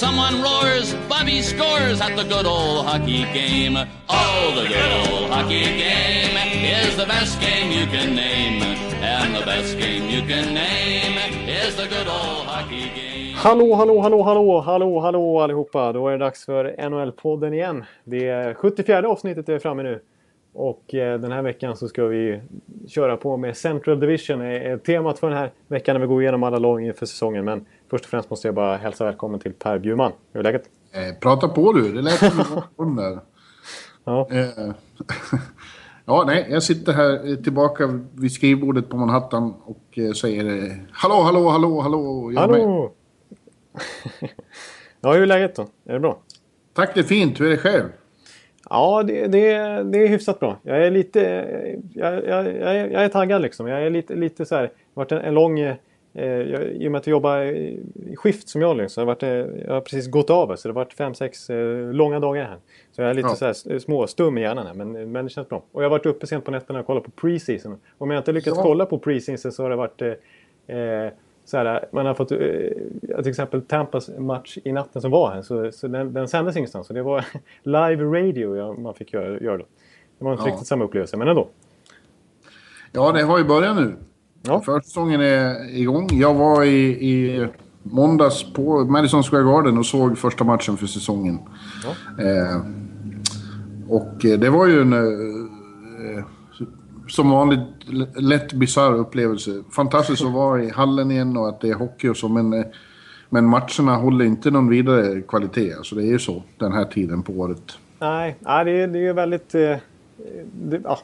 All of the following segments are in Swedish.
Someone roars, Bobby scores at the good old hockey game. Oh, the good old hockey game is the best game you can name. And the best game you can name is the good old hockey game. Hallå, hallå, hallå, hallå, hallå, hallå allihopa. Då är det dags för NHL-podden igen. Det är 74 avsnittet är framme nu. Och eh, den här veckan så ska vi köra på med Central Division. är temat för den här veckan när vi går igenom alla lag inför säsongen. Men först och främst måste jag bara hälsa välkommen till Per Bjurman. Hur är läget? Eh, prata på du, det lät som där. Ja. Eh, ja, nej, jag sitter här tillbaka vid skrivbordet på Manhattan och eh, säger eh, Hallå, hallå, hallå, hallå! Jag. Hallå! ja, hur är läget då? Är det bra? Tack, det är fint. Hur är det själv? Ja, det, det, det är hyfsat bra. Jag är lite... Jag, jag, jag, är, jag är taggad liksom. Jag är lite, lite så här... Det har varit en, en lång... Eh, jag, I och med att jag jobbar i skift som jag liksom, så har jag, varit, eh, jag har precis gått av så det har varit fem, sex eh, långa dagar här. Så jag är lite Ja. så här småstum i hjärnan här, men, men det känns bra. Och jag har varit uppe sent på nätterna och kollat på preseason. Om jag inte lyckats Ja. kolla på preseason så har det varit... Eh, så här, man har fått, eh, till exempel Tampas match i natten som var här, så, så den, den sändes ingenstans. Så det var live radio jag, man fick göra, göra då. Det var inte Ja. riktigt samma upplevelse, men ändå. Ja, det har ju börjat nu. Ja. Försäsongen är igång. Jag var i, i måndags på Madison Square Garden och såg första matchen för säsongen. Eh, och eh, det var ju en... Eh, som vanligt lätt bisarr upplevelse. Fantastiskt att vara i hallen igen och att det är hockey och så, men, eh, men matcherna håller inte någon vidare kvalitet. Alltså det är ju så den här tiden på året. Nej, nej det, är, det är väldigt... Eh, det, ja,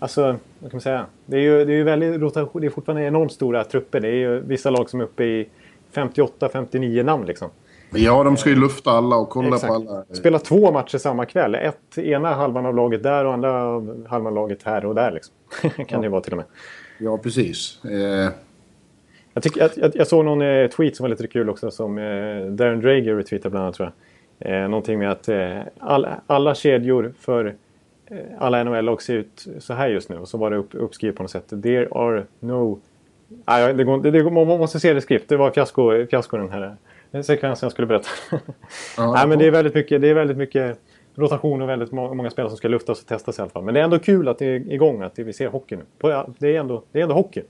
alltså, vad kan man säga? Det är ju, det är ju väldigt rotation. Det är fortfarande enormt stora trupper. Det är ju vissa lag som är uppe i 58-59 namn liksom. Ja, de ska ju lufta alla och kolla Exakt. på alla. Spela två matcher samma kväll. Ett, ena halvan av laget där och andra halvan av laget här och där liksom. kan det ju vara till och med. Ja, precis. Eh, Jag, tycker, jag, jag, jag såg någon eh, tweet som var lite kul också som eh, Darren Drager retweetade bland annat tror jag. Eh, någonting med att eh, all, alla kedjor för alla NHL-lag ser ut så här just nu. Och så var det upp, uppskrivet på något sätt. There are no... Nej, det går, det, det, man måste se det skrift. Det var fiasko, fiasko den här eh, sekvensen jag skulle berätta. Ja, Nej, men det är väldigt mycket, det är väldigt mycket rotation och väldigt må- många spelare som ska luftas och testas i alla fall. Men det är ändå kul att det är igång, att vi ser hockey nu. Det är ändå, det är ändå hockey.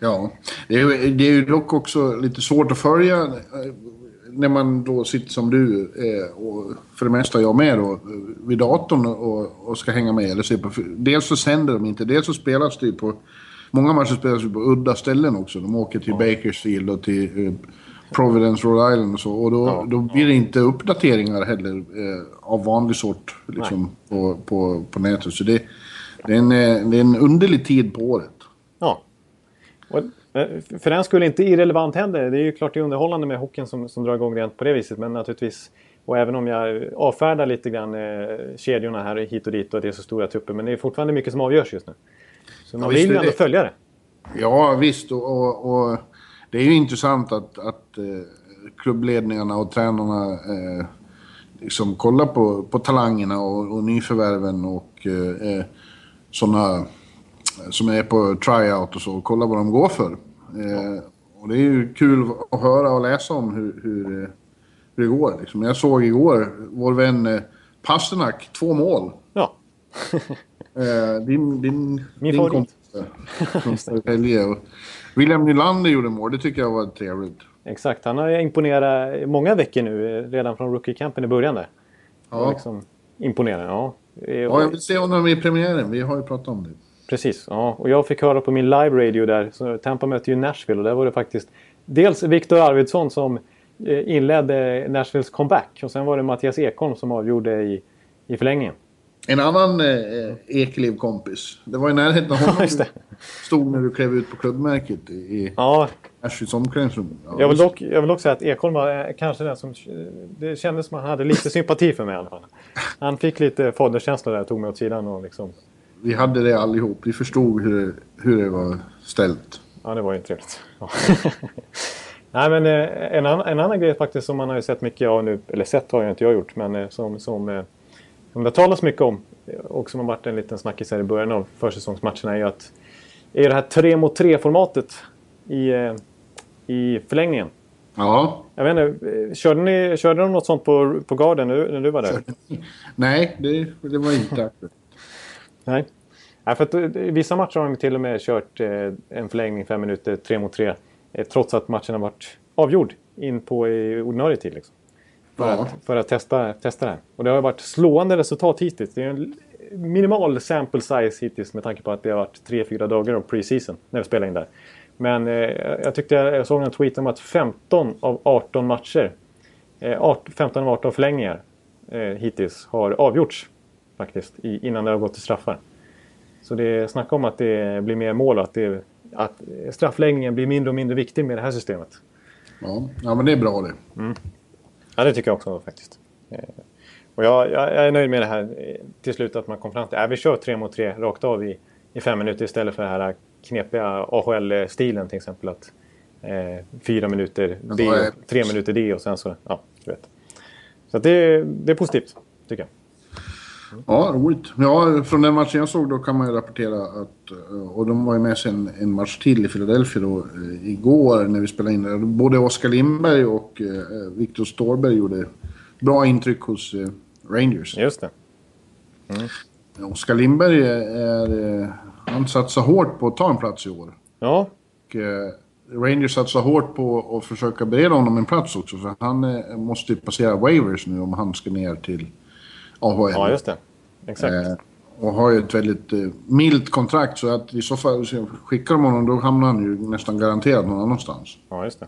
Ja, det är, ju- det är ju dock också lite svårt att följa eh, när man då sitter som du, eh, och för det mesta jag med då, vid datorn och, och ska hänga med. Eller se på, dels så sänder de inte, dels så spelas det ju på... Många matcher spelas ju på udda ställen också. De åker till Bakersfield och till eh, Providence, Rhode Island och så. Och då, Ja. då blir det inte uppdateringar heller eh, av vanlig sort liksom, på, på, på nätet. Så det, det, är en, eh, det är en underlig tid på året. Ja. Och, för den skulle inte irrelevant heller. Det är ju klart det är underhållande med hockeyn som, som drar igång rent på det viset. Men naturligtvis, och även om jag avfärdar lite grann eh, kedjorna här hit och dit och det är så stora trupper. Men det är fortfarande mycket som avgörs just nu. Så man visst vill ju ändå det. följa det. Ja, visst. Och, och, och det är ju intressant att, att eh, klubbledningarna och tränarna eh, liksom kollar på, på talangerna och, och nyförvärven och eh, sådana som är på tryout och så. Och kolla vad de går för. Eh, och det är ju kul att höra och läsa om hur, hur, eh, hur det går. Liksom. Jag såg igår vår vän eh, Pasternak, två mål. Ja. Din din, Min din kompis från Södertälje. William Nylander gjorde mål, det tycker jag var trevligt. Exakt, han har imponerat många veckor nu. Redan från rookie-campen i början där. Ja. Liksom imponerar, ja. Ja, jag vill se honom i premiären, vi har ju pratat om det. Precis, ja. Och jag fick höra på min live radio där. Så Tampa mötte ju Nashville och där var det faktiskt dels Viktor Arvidsson som eh, inledde Nashvilles comeback. Och sen var det Mattias Ekholm som avgjorde i, i förlängningen. En annan eh, Ekeliv-kompis, det var i närheten av honom du stod när du klev ut på klubbmärket i, Ja, Ashwys omklädningsrum. Ja, jag vill, dock, jag vill dock säga att Ekholm var eh, kanske den som... Det kändes som att han hade lite sympati för mig i alla fall. Han fick lite faderskänsla där, tog mig åt sidan och liksom vi hade det allihop. Vi förstod hur, hur det var ställt. Ja, det var ju trevligt. Ja. Nej, men eh, en, annan, en annan grej faktiskt som man har ju sett mycket av nu, eller sett har ju inte jag gjort, men eh, som, som, eh, som det talas mycket om och som har varit en liten snackis här i början av försäsongsmatcherna är ju att är det här 3 mot 3 formatet i, i förlängningen. Ja. Jag vet inte, körde, ni, körde de något sånt på, på Garden när, när du var där? Nej, det, det var inte aktuellt. Nej. Ja, för att, I vissa matcher har de till och med kört eh, en förlängning fem minuter, tre mot tre. Eh, trots att matchen har varit avgjord in på i ordinarie tid. Liksom. För, ja. att, för att testa, testa det här. Och det har varit slående resultat hittills. Det är en minimal sample size hittills med tanke på att det har varit tre fyra dagar av preseason när vi spelar in där. Men eh, jag tyckte jag såg en tweet om att 15 av 18 matcher, eh, 15 av 18 förlängningar eh, hittills har avgjorts faktiskt innan det har gått till straffar. Så det är snack om att det blir mer mål och att, det, att straffläggningen blir mindre och mindre viktig med det här systemet. Ja, ja men det är bra det. Mm. Ja, det tycker jag också faktiskt. Eh, och jag, jag, är nöjd med det här eh, till slut att man kom fram till att äh, vi kör tre mot tre rakt av i, i fem minuter istället för den här knepiga AHL-stilen till exempel. Att eh, fyra minuter D tre minuter D och sen så, ja, du vet. Så det, det är positivt, tycker jag. Ja, roligt. Ja, från den matchen jag såg då kan man ju rapportera att, eh, och de var ju med sig en, en match till i Philadelphia då, eh, igår när vi spelade in det. Både Oskar Lindberg och eh, Viktor Storberg gjorde bra intryck hos eh, Rangers. Just det. Mm. Oskar Lindberg är, eh, han satsar hårt på att ta en plats i år. Ja. Och, Rangers satsar hårt på att försöka bereda honom en plats också. För han måste ju passera waivers nu om han ska ner till AHL. Ja, just det. Exakt. Eh, och har ju ett väldigt eh, milt kontrakt så att i så fall skickar de honom då hamnar han ju nästan garanterat någon annanstans. Ja, just det.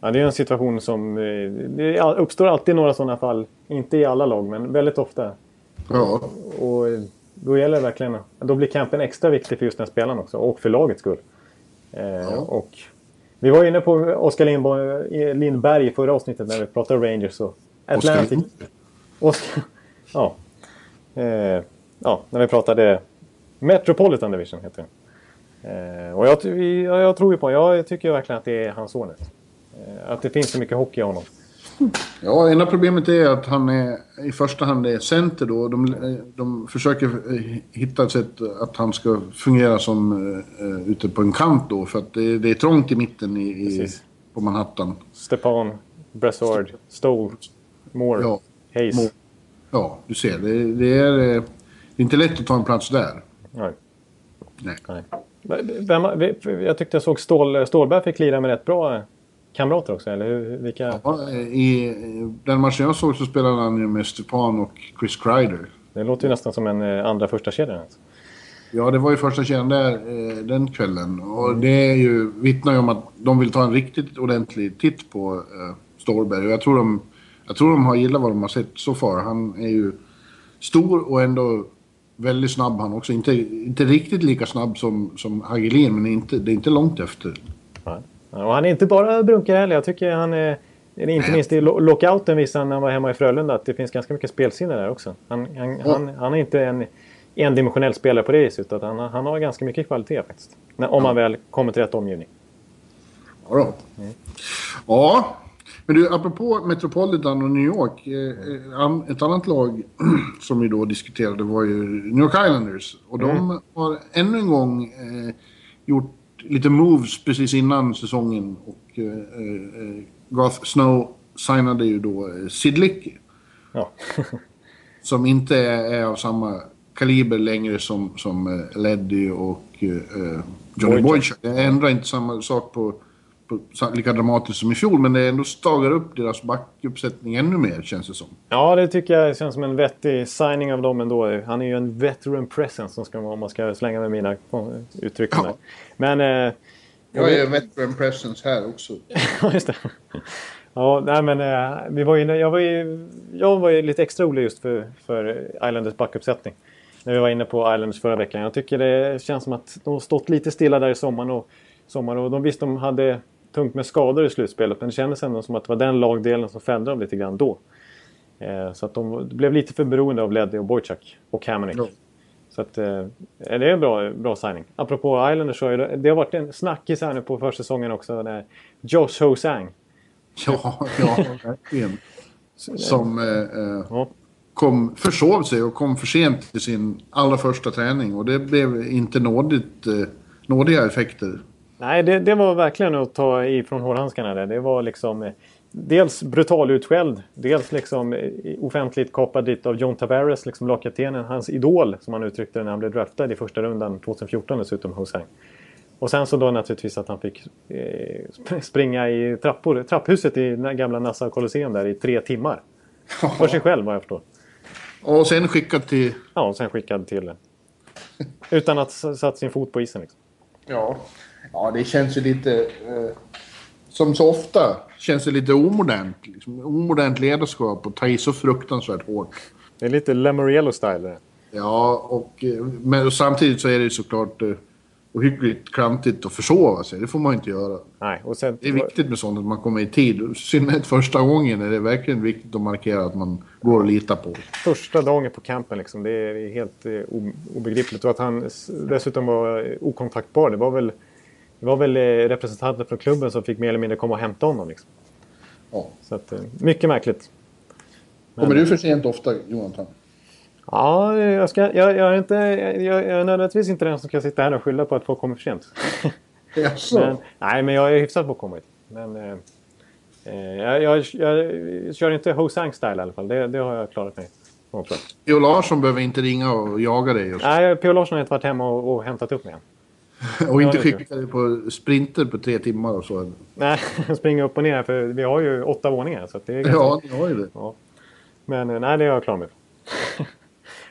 Ja, det är en situation som... Eh, det uppstår alltid några sådana fall. Inte i alla lag, men väldigt ofta. Ja. Och då gäller det verkligen... Då blir campen extra viktig för just den spelaren också. Och för lagets skull. Eh, ja. Och vi var inne på Oskar Lindberg i förra avsnittet när vi pratade Rangers och Atlantic. Oskar ja. Eh, ja, när vi pratade Metropolitan Division heter det. Eh, och jag, jag, jag, tror ju på Jag tycker verkligen att det är hans son. Eh, att det finns så mycket hockey i honom. Ja, ena problemet är att han är i första hand är center då. De, de försöker hitta ett sätt att han ska fungera som uh, ute på en kant då. För att det, det är trångt i mitten i, i på Manhattan. Stepan, Brassard, Stoll, Moore, ja, Hayes. Moore. Ja, du ser. Det, det, är, det är inte lätt att ta en plats där. Nej. Nej. Nej. Vem, jag tyckte jag såg Stål, Stålberg fick lira med rätt bra kamrater också, eller hur? Vilka... Ja, i den matchen jag såg så spelade han ju med Stepan och Chris Kreider. Det låter ju nästan som en eh, andra första kedja. Alltså. Ja, det var ju första kedjan där eh, den kvällen. Och det är ju, vittnar ju om att de vill ta en riktigt ordentlig titt på eh, Stålberg. Och jag tror de jag tror de har gillat vad de har sett så far. Han är ju stor och ändå väldigt snabb han också. Inte, inte riktigt lika snabb som, som Hagelin, men inte, det är inte långt efter. Ja. Och han är inte bara brunkare heller. Jag tycker han är... Inte minst i lockouten visade han när han var hemma i Frölunda att det finns ganska mycket spelsinne där också. Han, han, ja. han, han är inte en endimensionell spelare på det viset. Utan han, han har ganska mycket kvalitet faktiskt. Om ja. man väl kommer till rätt omgivning. Ja, då. Mm. ja men du, apropå Metropolitan och New York. Eh, eh ett annat lag som vi då diskuterade var ju New York Islanders. Och mm. de har ännu en gång eh, gjort lite moves precis innan säsongen. Och Garth Snow signade ju då Sid Licky. Ja. som inte är, är, av samma kaliber längre som, som Leddy och Johnny Boychuk. Det ändrar inte samma sak på lika dramatiskt som i fjol, men det ändå stagar upp deras backuppsättning ännu mer, känns det som. Ja, det tycker jag känns som en vettig signing av dem ändå. Han är ju en veteran presence, som ska, om man ska slänga med mina uttryck. Ja. Men... Eh, jag är veteran presence här också. ja, just det. Ja, nej men eh, vi var inne, jag, var ju, jag var ju lite extra orolig just för, för Islanders backuppsättning. När vi var inne på Islanders förra veckan. Jag tycker det känns som att de har stått lite stilla där i sommaren. Och, sommar och de visste de hade tungt med skador i slutspelet. Men det kändes ändå som att det var den lagdelen som fällde dem lite grann då. Eh, så att de blev lite för beroende av Leddy och Boychuk och Hamonic. Ja. Så att, eh, det är en bra, bra signing. Apropå Islanders så har det, det har varit en snackis här nu på försäsongen också. Där Josh Hosang. Ja, ja verkligen. Som eh, eh, ja. kom, försov sig och kom för sent till sin allra första träning. Och det blev inte nådigt, eh, nådiga effekter. Nej, det, det var verkligen att ta ifrån hårdhandskarna. Där. Det var liksom eh, dels brutal utskälld, dels liksom eh, offentligt kapad dit av John Tavares, liksom lagkaptenen, hans idol som han uttryckte det när han blev draftad i första rundan 2014 dessutom, Hosang. Och sen så då naturligtvis att han fick eh, springa i trappor, trapphuset i gamla Nassau Colosseum där i tre timmar. För sig själv vad jag förstår. Och sen skickad till... Ja, och sen skickad till... Utan att satt sin fot på isen liksom. Ja. Ja, det känns ju lite... Eh, som så ofta känns det lite omodernt. Liksom, omodernt ledarskap och ta i så fruktansvärt hårt. Det är lite Lamoriello-style. Ja, och, eh, men och samtidigt så är det såklart... Eh, ohyggligt klantigt att försova sig. Det får man inte göra. Nej, och sen, det är viktigt med sånt att man kommer i tid. I synnerhet första gången är det verkligen viktigt att markera att man går att lita på. Första dagen på campen liksom. Det är helt eh, obegripligt. Och att han dessutom var okontaktbar. Det var väl, det var väl eh, representanter från klubben som fick mer eller mindre komma och hämta honom. Liksom. Ja. Så att, eh, mycket märkligt. Men, Kommer du för sent ofta, Jonathan? Ja, jag, ska, jag, jag, är inte, jag, jag är nödvändigtvis inte den som ska sitta här och skylla på att folk kommer för sent. men, nej, men jag är hyfsat påkommit. Men, eh, eh jag, jag, jag, kör inte Hosang-style i alla fall. Det, det har jag klarat mig. P.O. Larsson behöver inte ringa och jaga dig? Och nej, P.O. Larsson har inte varit hemma och, och hämtat upp mig än. Och inte skicka dig på sprinter på tre timmar och så? Nej, springa upp och ner för vi har ju åtta våningar. Så det är ganska... Ja, ni har ju det. Ja. Men eh, nej, det har jag klarat mig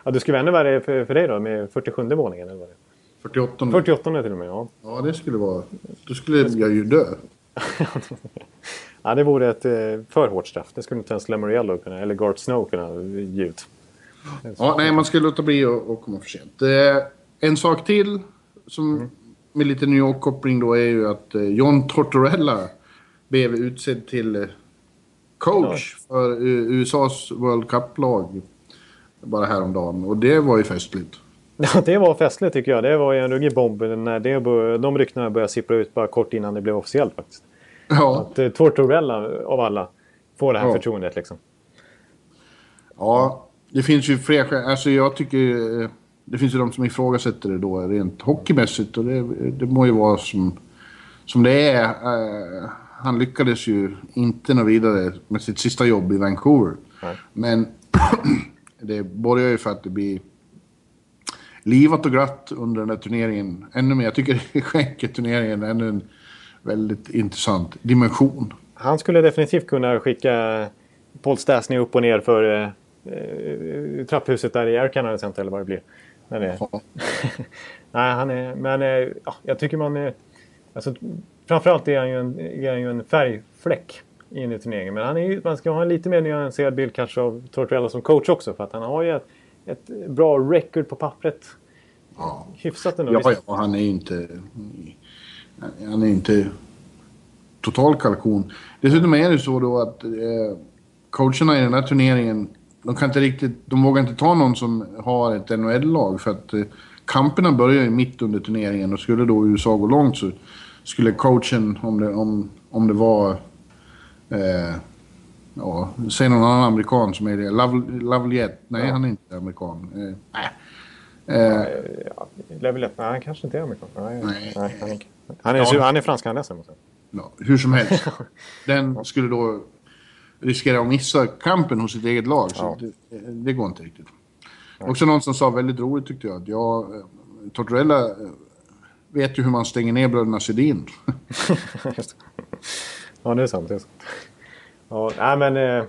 Ja, det skulle vara ännu värre för, för dig då med 47 våningen? Eller vad det? 48. 48 till och med, ja. Ja, det skulle vara... Då skulle jag ju dö. ja, det vore ett eh, för hårt straff. Det skulle inte ens Lamoriello kunna, eller Gart Snow kunna ge ut. Ja, nej, man ska låta bli att komma för sent. Eh, en sak till som mm. Med lite New York-koppling då är ju att eh, John Tortorella blev utsedd till coach ja. för USAs World Cup-lag bara häromdagen. Och det var ju festligt. Ja, det var festligt tycker jag. Det var ju en ruggig bomb när det bör, de ryktena började sippra ut bara kort innan det blev officiellt faktiskt. Ja. Att eh, Tortorella av alla får det här ja. förtroendet liksom. Ja, det finns ju fler skäl. Alltså jag tycker... Det finns ju de som ifrågasätter det då rent hockeymässigt och det, det må ju vara som, som det är. Uh, han lyckades ju inte nå vidare med sitt sista jobb i Vancouver. Nej. Men det borgar ju för att det blir livat och glatt under den här turneringen. Ännu mer. Jag tycker det skänker turneringen ännu en väldigt intressant dimension. Han skulle definitivt kunna skicka Paul Stastny upp och ner för eh, eh trapphuset där i Air Canada Center eller vad det blir. Men, eh, nej, han är, men eh, ja, jag tycker man... Alltså, framförallt är han ju en, är han ju en färgfläck in i turneringen. Men han är, man ska ha en lite mer nyanserad bild kanske av Tortorella som coach också. För att han har ju ett, ett bra record på pappret. Ja. Hyfsat ändå. Ja, ja, han är ju inte... Han är inte total kalkon. Dessutom är det så då att eh, coacherna i den här turneringen, de kan inte riktigt, de vågar inte ta någon som har ett NHL-lag för att eh, kamperna börjar ju mitt under turneringen och skulle då USA gå långt så skulle coachen, om det, om, om det var Eh, ja, säg någon annan amerikan som är det. Lavaliette. Nej, ja. han är inte amerikan. Eh, nej. Eh, ja, Lavaliette, nej han kanske inte är amerikan. Nej, nej. nej han, är, han, är, ja. han är fransk-kanadensisk. Ja, hur som helst. Den skulle då riskera att missa kampen hos sitt eget lag. Så ja. det, det, går inte riktigt. Nej. Också någon som sa väldigt roligt tyckte jag. Att jag, eh, Tortorella eh, vet ju hur man stänger ner bröderna Sedin. Ja, det är sant. Det är sant. Ja, nej, men, eh,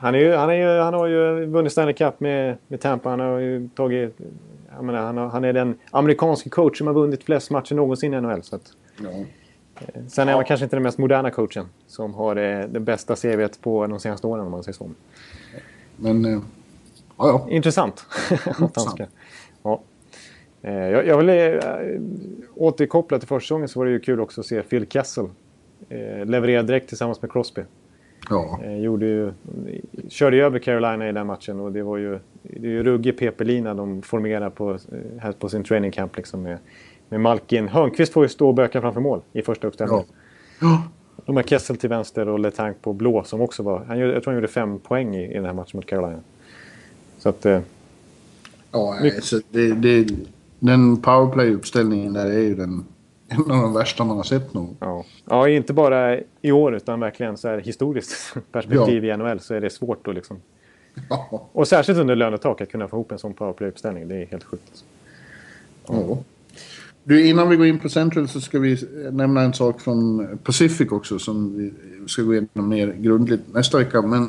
han, är ju, han, är ju, han har ju vunnit Stanley Cup med, med Tampa. Han har ju tagit... Menar, han, har, han är den amerikanske coach som har vunnit flest matcher någonsin i NHL. Så att, ja. Sen är han kanske inte den mest moderna coachen som har det, det bästa CVt på de senaste åren om man säger så. Men... Eh, ja, ja. Intressant. Intressant. ja. Eh, jag, jag vill eh, återkoppla till försäsongen så var det ju kul också att se Phil Kessel leverera direkt tillsammans med Crosby. Ja. Gjorde ju, körde ju över Carolina i den matchen och det var ju, det är ju ruggig PP-lina de formerar på, här på sin training camp liksom med, med Malkin. Hörnqvist får ju stå och böka framför mål i första uppställningen. Ja. Ja. De har Kessel till vänster och Letang på blå som också var... Han, jag tror han gjorde fem poäng i, i den här matchen mot Carolina. Så att... Eh, Ja, nej, så det, det, den powerplay-uppställningen där är ju den, en av de värsta man har sett nog. ja. ja, inte bara i år utan verkligen så här historiskt perspektiv i NHL så är det svårt att liksom... Ja. Och särskilt under lönetak att kunna få ihop en sån powerplay-uppställning. Det är helt sjukt. Ja. Du, innan vi går in på Central så ska vi nämna en sak från Pacific också som vi ska gå igenom mer grundligt nästa vecka. Men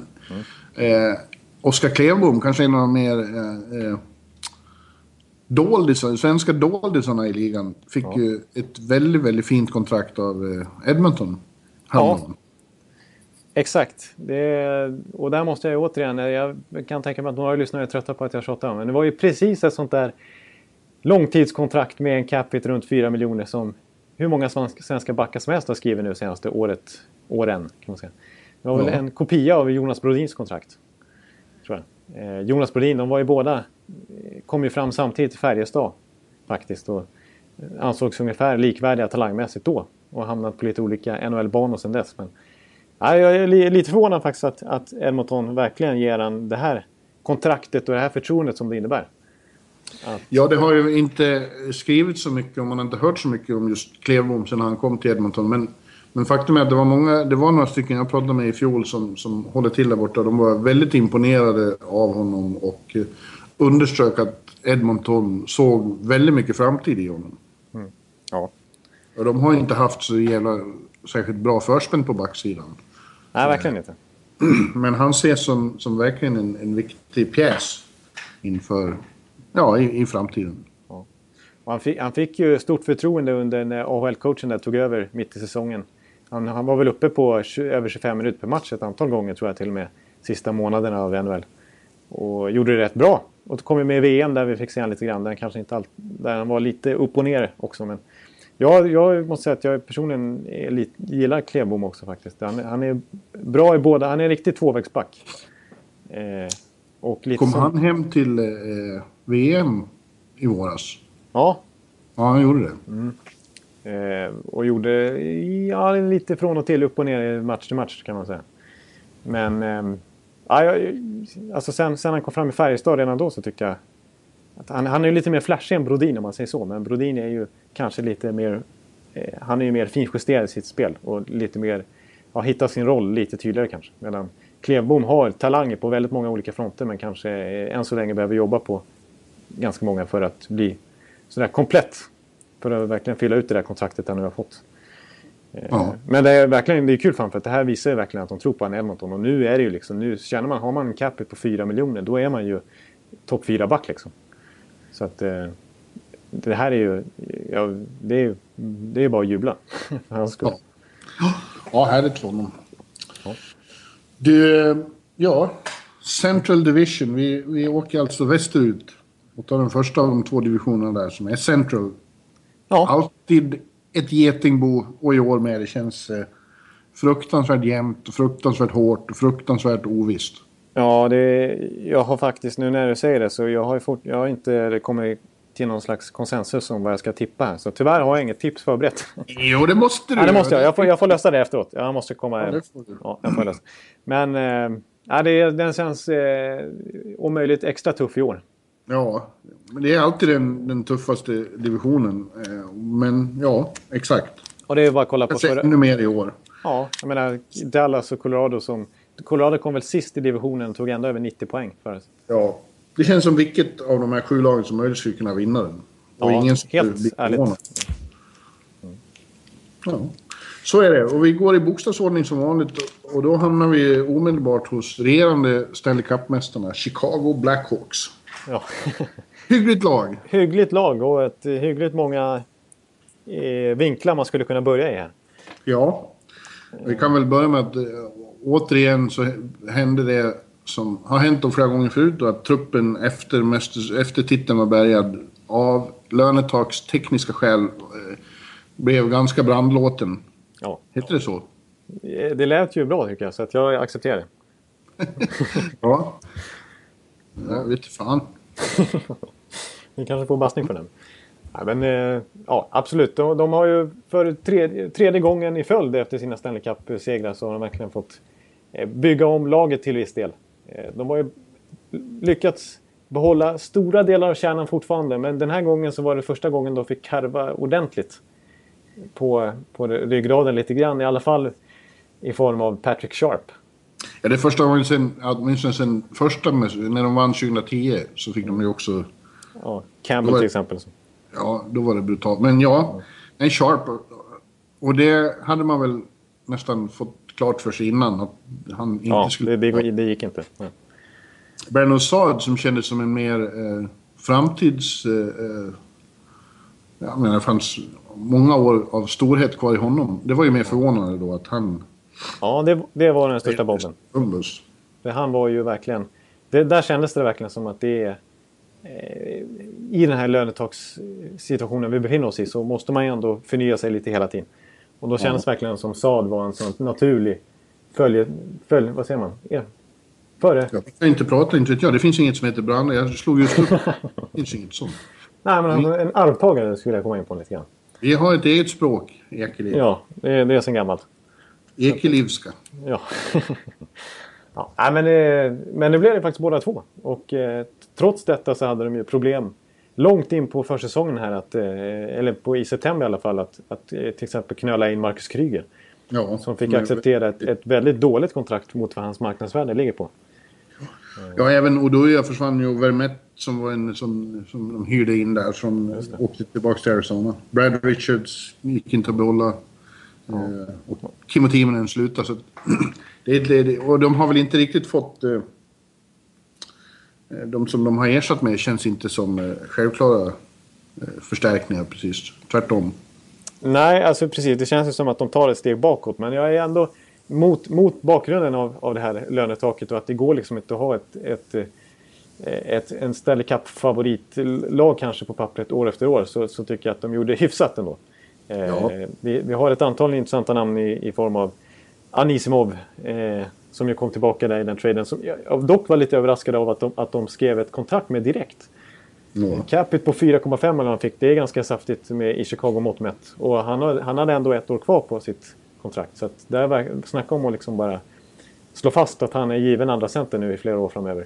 eh, Oskar Klevbom, kanske en av de mer eh, eh, doldisar, svenska doldisarna i ligan, fick Ja. ju ett väldigt, väldigt fint kontrakt av eh, Edmonton. Exakt. Det, och där måste jag återigen, jag kan tänka mig att några lyssnare är trötta på att jag tjatar, men det var ju precis ett sånt där långtidskontrakt med en capita runt 4 miljoner som hur många svenska, backar som helst har skrivit nu senaste året, åren. Kan man säga. Det var väl Ja. en kopia av Jonas Brodins kontrakt. Tror jag. Eh, Jonas Brodin, de var ju båda, eh, kom ju fram samtidigt i Färjestad faktiskt. Och ansågs ungefär likvärdiga talangmässigt då. Och hamnat på lite olika NHL-banor sedan dess. Men, ja, jag är li- lite förvånad faktiskt att, att Edmonton verkligen ger han det här kontraktet och det här förtroendet som det innebär. Ja, det har ju inte skrivits så mycket och man har inte hört så mycket om just Klevbom sen han kom till Edmonton. Men, men faktum är att det var, många, det var några stycken jag pratade med i fjol som, som håller till där borta. De var väldigt imponerade av honom och eh, underströk att Edmonton såg väldigt mycket framtid i honom. Ja. Och de har inte haft så jävla särskilt bra förspänn på backsidan. Nej, verkligen inte. Men han ses som, som verkligen en, en viktig pjäs inför, ja, i, i framtiden. Ja. han, fick, han fick ju stort förtroende under när AHL-coachen där tog över mitt i säsongen. Han, han var väl uppe på 20, över 25 minuter per match ett antal gånger tror jag till och med. Sista månaderna av NHL. Och gjorde det rätt bra. Och då kom vi med i VM där vi fick se honom lite grann. Där han, kanske inte all, där han var lite upp och ner också. Men jag, jag måste säga att jag personligen är lite, gillar Klebom också faktiskt. Han, han är bra i båda. Han är en riktig tvåvägsback. Eh, och Kom som- han hem till eh, VM i våras? Ja, Ja, han gjorde det. Eh, och gjorde ja, lite från och till, upp och ner match till match kan man säga. Men ja, jag, alltså sen, sen han kom fram i Färjestad redan då så tyckte jag att han, han är ju lite mer flashig än Brodin om man säger så. Men Brodin är ju kanske lite mer... Eh, han är ju mer finjusterad i sitt spel och lite mer... Ja, hittar sin roll lite tydligare kanske. Medan Klevbom har talanger på väldigt många olika fronter men kanske än så länge behöver jobba på ganska många för att bli sådär komplett. För att verkligen fylla ut det där kontraktet han nu har fått. Eh, Ja. Men det är verkligen det är kul för honom för att det här visar ju verkligen att de tror på i Edmonton. Och nu är det ju liksom, nu känner man, har man en capita på 4 miljoner då är man ju topp 4 back liksom. Så att eh, det här är ju, ja, det är ju det är bara att jubla. för hans skull. Ja. Ja, härligt för honom. Du, ja. Central Division. Vi, vi åker alltså västerut. Och tar den första av de två divisionerna där som är Central. Ja, Alltid ett getingbo och i år med. Det känns eh, fruktansvärt jämnt, och fruktansvärt hårt och fruktansvärt ovisst. ja det, jag har faktiskt, nu när du säger det, så jag har, fort, jag har inte kommit till någon slags konsensus om vad jag ska tippa här. Så tyvärr har jag inget tips förberett. Jo, det måste du. Ja, det måste jag. Jag får, jag får lösa det efteråt. Jag måste komma... Ja, det får du. Ja, jag får lösa. Men eh, ja, det, den känns eh, om möjligt extra tuff i år. Ja, men det är alltid den, den tuffaste divisionen. Eh, Men ja, exakt. Och det är bara att kolla på Kanske förra... ännu mer i år. Ja, jag menar Dallas och Colorado som... Colorado kom väl sist i divisionen och tog ändå över 90 poäng förut. Ja, det känns som vilket av de här sju lagen som möjligt skulle kunna vinna den. Och Ja, ingen skulle helt bli ärligt. förvånad. Ja, så är det. Och vi går i bokstavsordning som vanligt. Och då hamnar vi omedelbart hos regerande Stanley Cup-mästarna Chicago Blackhawks. Ja. Hyggligt lag. hyggligt lag och ett hyggligt många eh, vinklar man skulle kunna börja i här. Ja. Vi kan väl börja med att eh, återigen så hände det som har hänt då flera gånger förut då, att truppen efter, mästers, efter titeln var bärgad av lönetaks tekniska skäl eh, blev ganska brandlåten. Ja. Heter det så? det lät ju bra tycker jag, så att jag accepterar det. ja. Jag vet fan. Vi kanske får bassning för den. Ja, men, eh, ja, absolut. De, de, har ju för tredje, tredje gången i följd efter sina Stanley Cup-segrar så har de verkligen fått eh, bygga om laget till viss del. Eh, de har ju lyckats behålla stora delar av kärnan fortfarande men den här gången så var det första gången de fick karva ordentligt på, på ryggraden lite grann. I alla fall i form av Patrick Sharp. Ja, det är första gången sen, åtminstone sen första, när de vann 2010 så fick de ju också... Ja, Campbell till exempel. Ja, då var det brutalt. Men ja, en Sharp. Och det hade man väl nästan fått klart för sig innan att han inte ja, skulle... Det, det, det gick inte. Ja. Bernard Saad som kändes som en mer eh, framtids... Eh, eh jag menar, det fanns många år av storhet kvar i honom. Det var ju mer förvånande då att han... Ja, det, det var den största. Umbus. För han var ju verkligen... Det, där kändes det verkligen som att det är... Eh, I den här lönetakssituationen vi befinner oss i så måste man ju ändå förnya sig lite hela tiden. Och då kändes ja. verkligen som Saad var en sån naturlig följe... Följ, vad säger man? Ja. Före? Jag kan inte prata, inte vet jag. Det finns inget som heter brand. Jag slog just upp. Det finns inget sånt. Nej, men alltså, en arvtagare skulle jag komma in på lite grann. Vi har ett eget språk, Ekeliv. Ja, det är, det är sen gammalt. Ekelivska. Ja. ja men, eh, men nu blev det faktiskt båda två. Och eh, trots detta så hade de ju problem långt in på försäsongen här, att, eh, eller på, i september i alla fall, att, att eh, till exempel knöla in Marcus Kryger. Ja, som fick acceptera ett, ett väldigt dåligt kontrakt mot vad hans marknadsvärde ligger på. Ja, även Oduya försvann ju. Vermette som var en som, som de hyrde in där som åkte tillbaka till Arizona. Brad Richards gick inte att behålla. Ja. Eh, och Kimmo Timonen slutade. Så det, det, och de har väl inte riktigt fått... Eh, de som de har ersatt med känns inte som eh, självklara eh, förstärkningar precis. Tvärtom. Nej, alltså precis. Det känns ju som att de tar ett steg bakåt. Men jag är ändå mot, mot bakgrunden av, av det här lönetaket och att det går liksom inte att ha ett, ett, eh, ett, en Stanley Cup-favoritlag kanske på pappret år efter år så, så tycker jag att de gjorde hyfsat ändå. Eh, ja. vi, vi har ett antal intressanta namn i, i form av Anisimov eh, som ju kom tillbaka där i den traden. Som jag dock var lite överraskad av att de, att de skrev ett kontrakt med direkt. Ja. Capita på 4,5 eller han fick. Det är ganska saftigt med, i Chicago mått mätt. Och han, har, han hade ändå ett år kvar på sitt kontrakt. Så att där snacka om att liksom bara slå fast att han är given andra center nu i flera år framöver.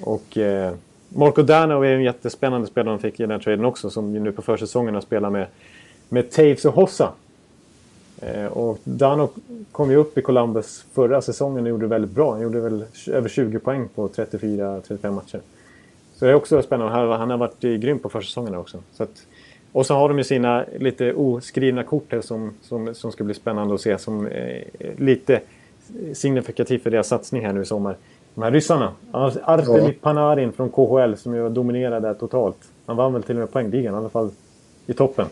Och eh, Marco Dano är en jättespännande spelare de fick i den traden också som nu på försäsongen har spelat med, med Taves och Hossa. Eh, och Dano kom ju upp i Columbus förra säsongen och gjorde väldigt bra. Han gjorde väl över 20 poäng på 34-35 matcher. Så det är också spännande. Han har varit grym på försäsongen också. Så att, och så har de ju sina lite oskrivna kort här som, som, som ska bli spännande att se som eh, lite signifikativt för deras satsning här nu i sommar. De här ryssarna. Artemi. Panarin från KHL som ju dominerade totalt. Han vann väl till och med poängligan i alla fall i toppen.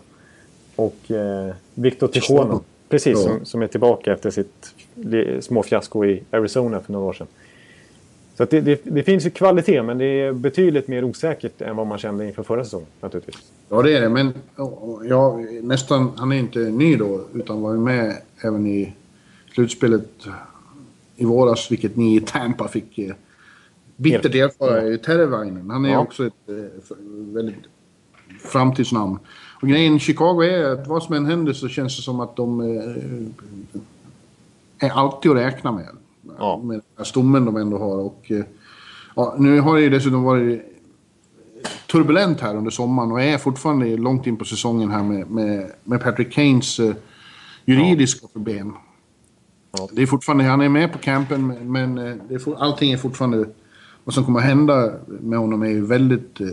Och eh, Viktor Tikhonov. Precis, ja. som, som är tillbaka efter sitt små fiasko i Arizona för några år sedan. Så det, det, det, finns ju kvalitet, men det är betydligt mer osäkert än vad man kände inför förra säsongen naturligtvis. Ja, det är det. Men ja, nästan, han är inte ny då, utan var ju med även i slutspelet i våras, vilket ni i Tampa fick eh, bittert erfara i Terrevainen. Han är ja. också ett eh, väldigt framtidsnamn. Och grejen i Chicago är att vad som än händer så känns det som att de eh, är alltid att räkna med. Ja. Med den här stommen de ändå har. Och, eh, ja, nu har det ju dessutom varit turbulent här under sommaren och är fortfarande långt in på säsongen här med, med, med Patrick Kanes eh, juridiska ja. problem. Ja. Det är fortfarande, han är med på campen men eh, det är allting är fortfarande... Vad som kommer att hända med honom är ju väldigt eh,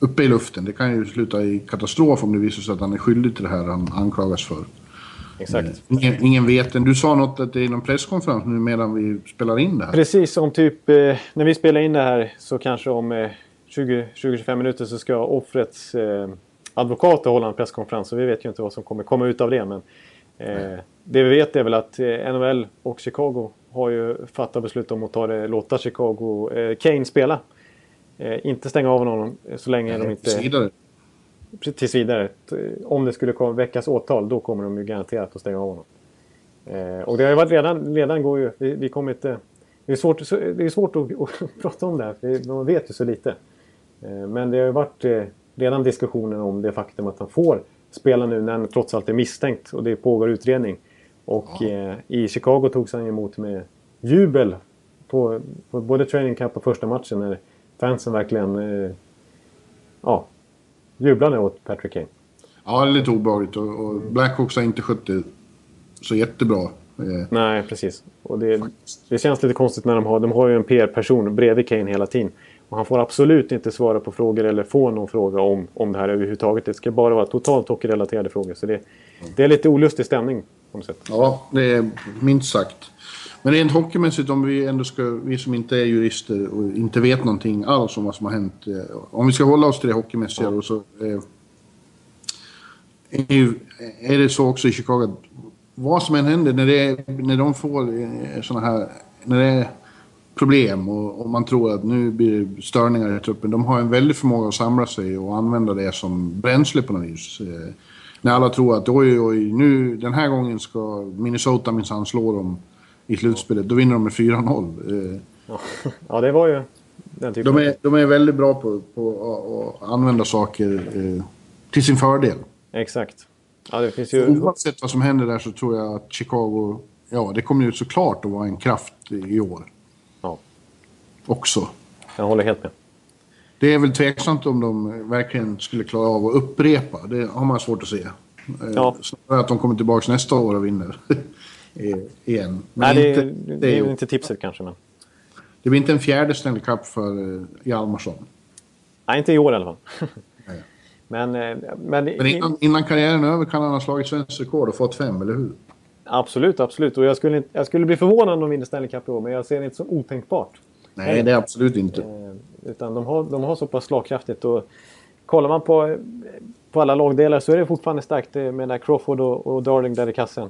uppe i luften. Det kan ju sluta i katastrof om det visar sig att han är skyldig till det här han anklagas för. Exakt. Ingen, ingen vet Du sa något att det är någon presskonferens nu medan vi spelar in det här. Precis, om typ eh, när vi spelar in det här så kanske om eh, 20-25 minuter så ska offrets eh, advokater hålla en presskonferens. Så vi vet ju inte vad som kommer komma ut av det. Men eh, det vi vet är väl att eh, NHL och Chicago har ju fattat beslut om att ta det, låta Chicago, eh, Kane spela. Eh, inte stänga av honom så länge Nej, de inte tills vidare. Om det skulle komma, väckas åtal, då kommer de ju garanterat att stänga av honom. Eh, och det har ju varit redan, redan går ju, vi, vi kommer inte... Det är svårt, det är svårt att, att prata om det här, för man vet ju så lite. Eh, men det har ju varit eh, redan diskussioner om det faktum att han får spela nu när han trots allt är misstänkt och det pågår utredning. Och ja. eh, i Chicago togs han emot med jubel på, på både training camp och första matchen när fansen verkligen eh, ja, jublade åt Patrick Kane. Ja, det är lite obehagligt och, och Blackhawks har inte skött det så jättebra. Eh. Nej, precis. Och det, det känns lite konstigt när de har, de har ju en PR-person bredvid Kane hela tiden. Och han får absolut inte svara på frågor eller få någon fråga om, om det här överhuvudtaget. Det ska bara vara totalt hockeyrelaterade frågor. Så det, det är lite olustig stämning på något sätt. Ja, det är minst sagt. Men rent hockeymässigt, om vi ändå ska, vi som inte är jurister och inte vet någonting alls om vad som har hänt. Eh, om vi ska hålla oss till det hockeymässiga ja. då så... Eh, är, är det så också i Chicago att vad som än händer när, det, när de får eh, såna här... När det är problem och, och, man tror att nu blir det störningar i truppen. De har en väldig förmåga att samla sig och använda det som bränsle på något vis. När alla tror att oj, oj, nu den här gången ska Minnesota minsann slå dem i slutspelet. Då vinner de med 4-0. Eh, ja, det var ju den typen. De är, de är väldigt bra på, på att använda saker eh, till sin fördel. Exakt. Ja, det finns ju... Oavsett vad som händer där så tror jag att Chicago, ja det kommer ju såklart att vara en kraft i år. Ja. Också. Jag håller helt med. Det är väl tveksamt om de verkligen skulle klara av att upprepa. Det har man svårt att se. Eh, ja. Snarare att de kommer tillbaka nästa år och vinner. Igen. Men Nej, det, inte, det, det är inte tipset kanske. Men... Det blir inte en fjärde Stanley Cup för eh, Hjalmarsson. Nej, inte i år i alla fall. Men, eh, men, men innan, innan, karriären är över kan han ha slagit svenskt rekord och fått fem, eller hur? Absolut, absolut. Och jag skulle, jag skulle bli förvånad om de vinner Stanley Cup i år, men jag ser det inte som otänkbart. Nej, det är absolut inte. Eh, utan de har, de har så pass slagkraftigt. Och kollar man på, på alla lagdelar så är det fortfarande starkt med där Crawford och, och Darling där i kassen.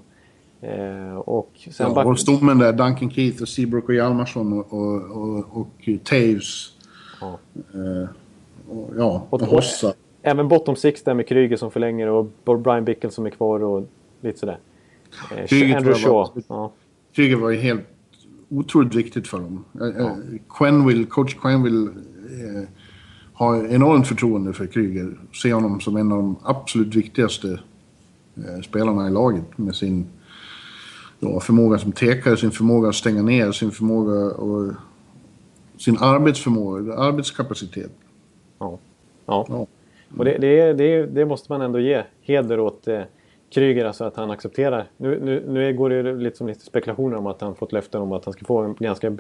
Eh, och sen ja, back... och stommen där, Duncan Keith och Seabrook och Hjalmarsson och, och, och, och Taves. Ja. Eh, och, ja, och, och Hossa även bottom six där med Kryger som förlänger och Brian Bickle som är kvar och lite sådär. Eh, Kryger Andrew Shaw. Var, ja. Kryger var ju helt otroligt viktigt för dem. Eh, eh, ja. Quenville, coach Quenville eh, har enormt förtroende för Kryger. Ser honom som en av de absolut viktigaste eh, spelarna i laget med sin ja, förmåga som tekare, sin förmåga att stänga ner, sin förmåga och sin arbetsförmåga, arbetskapacitet. Ja. ja. ja. Och det, det, det, det, måste man ändå ge heder åt eh, Kryger, alltså att han accepterar. Nu, nu, nu går det lite som lite spekulationer om att han fått löften om att han ska få en ganska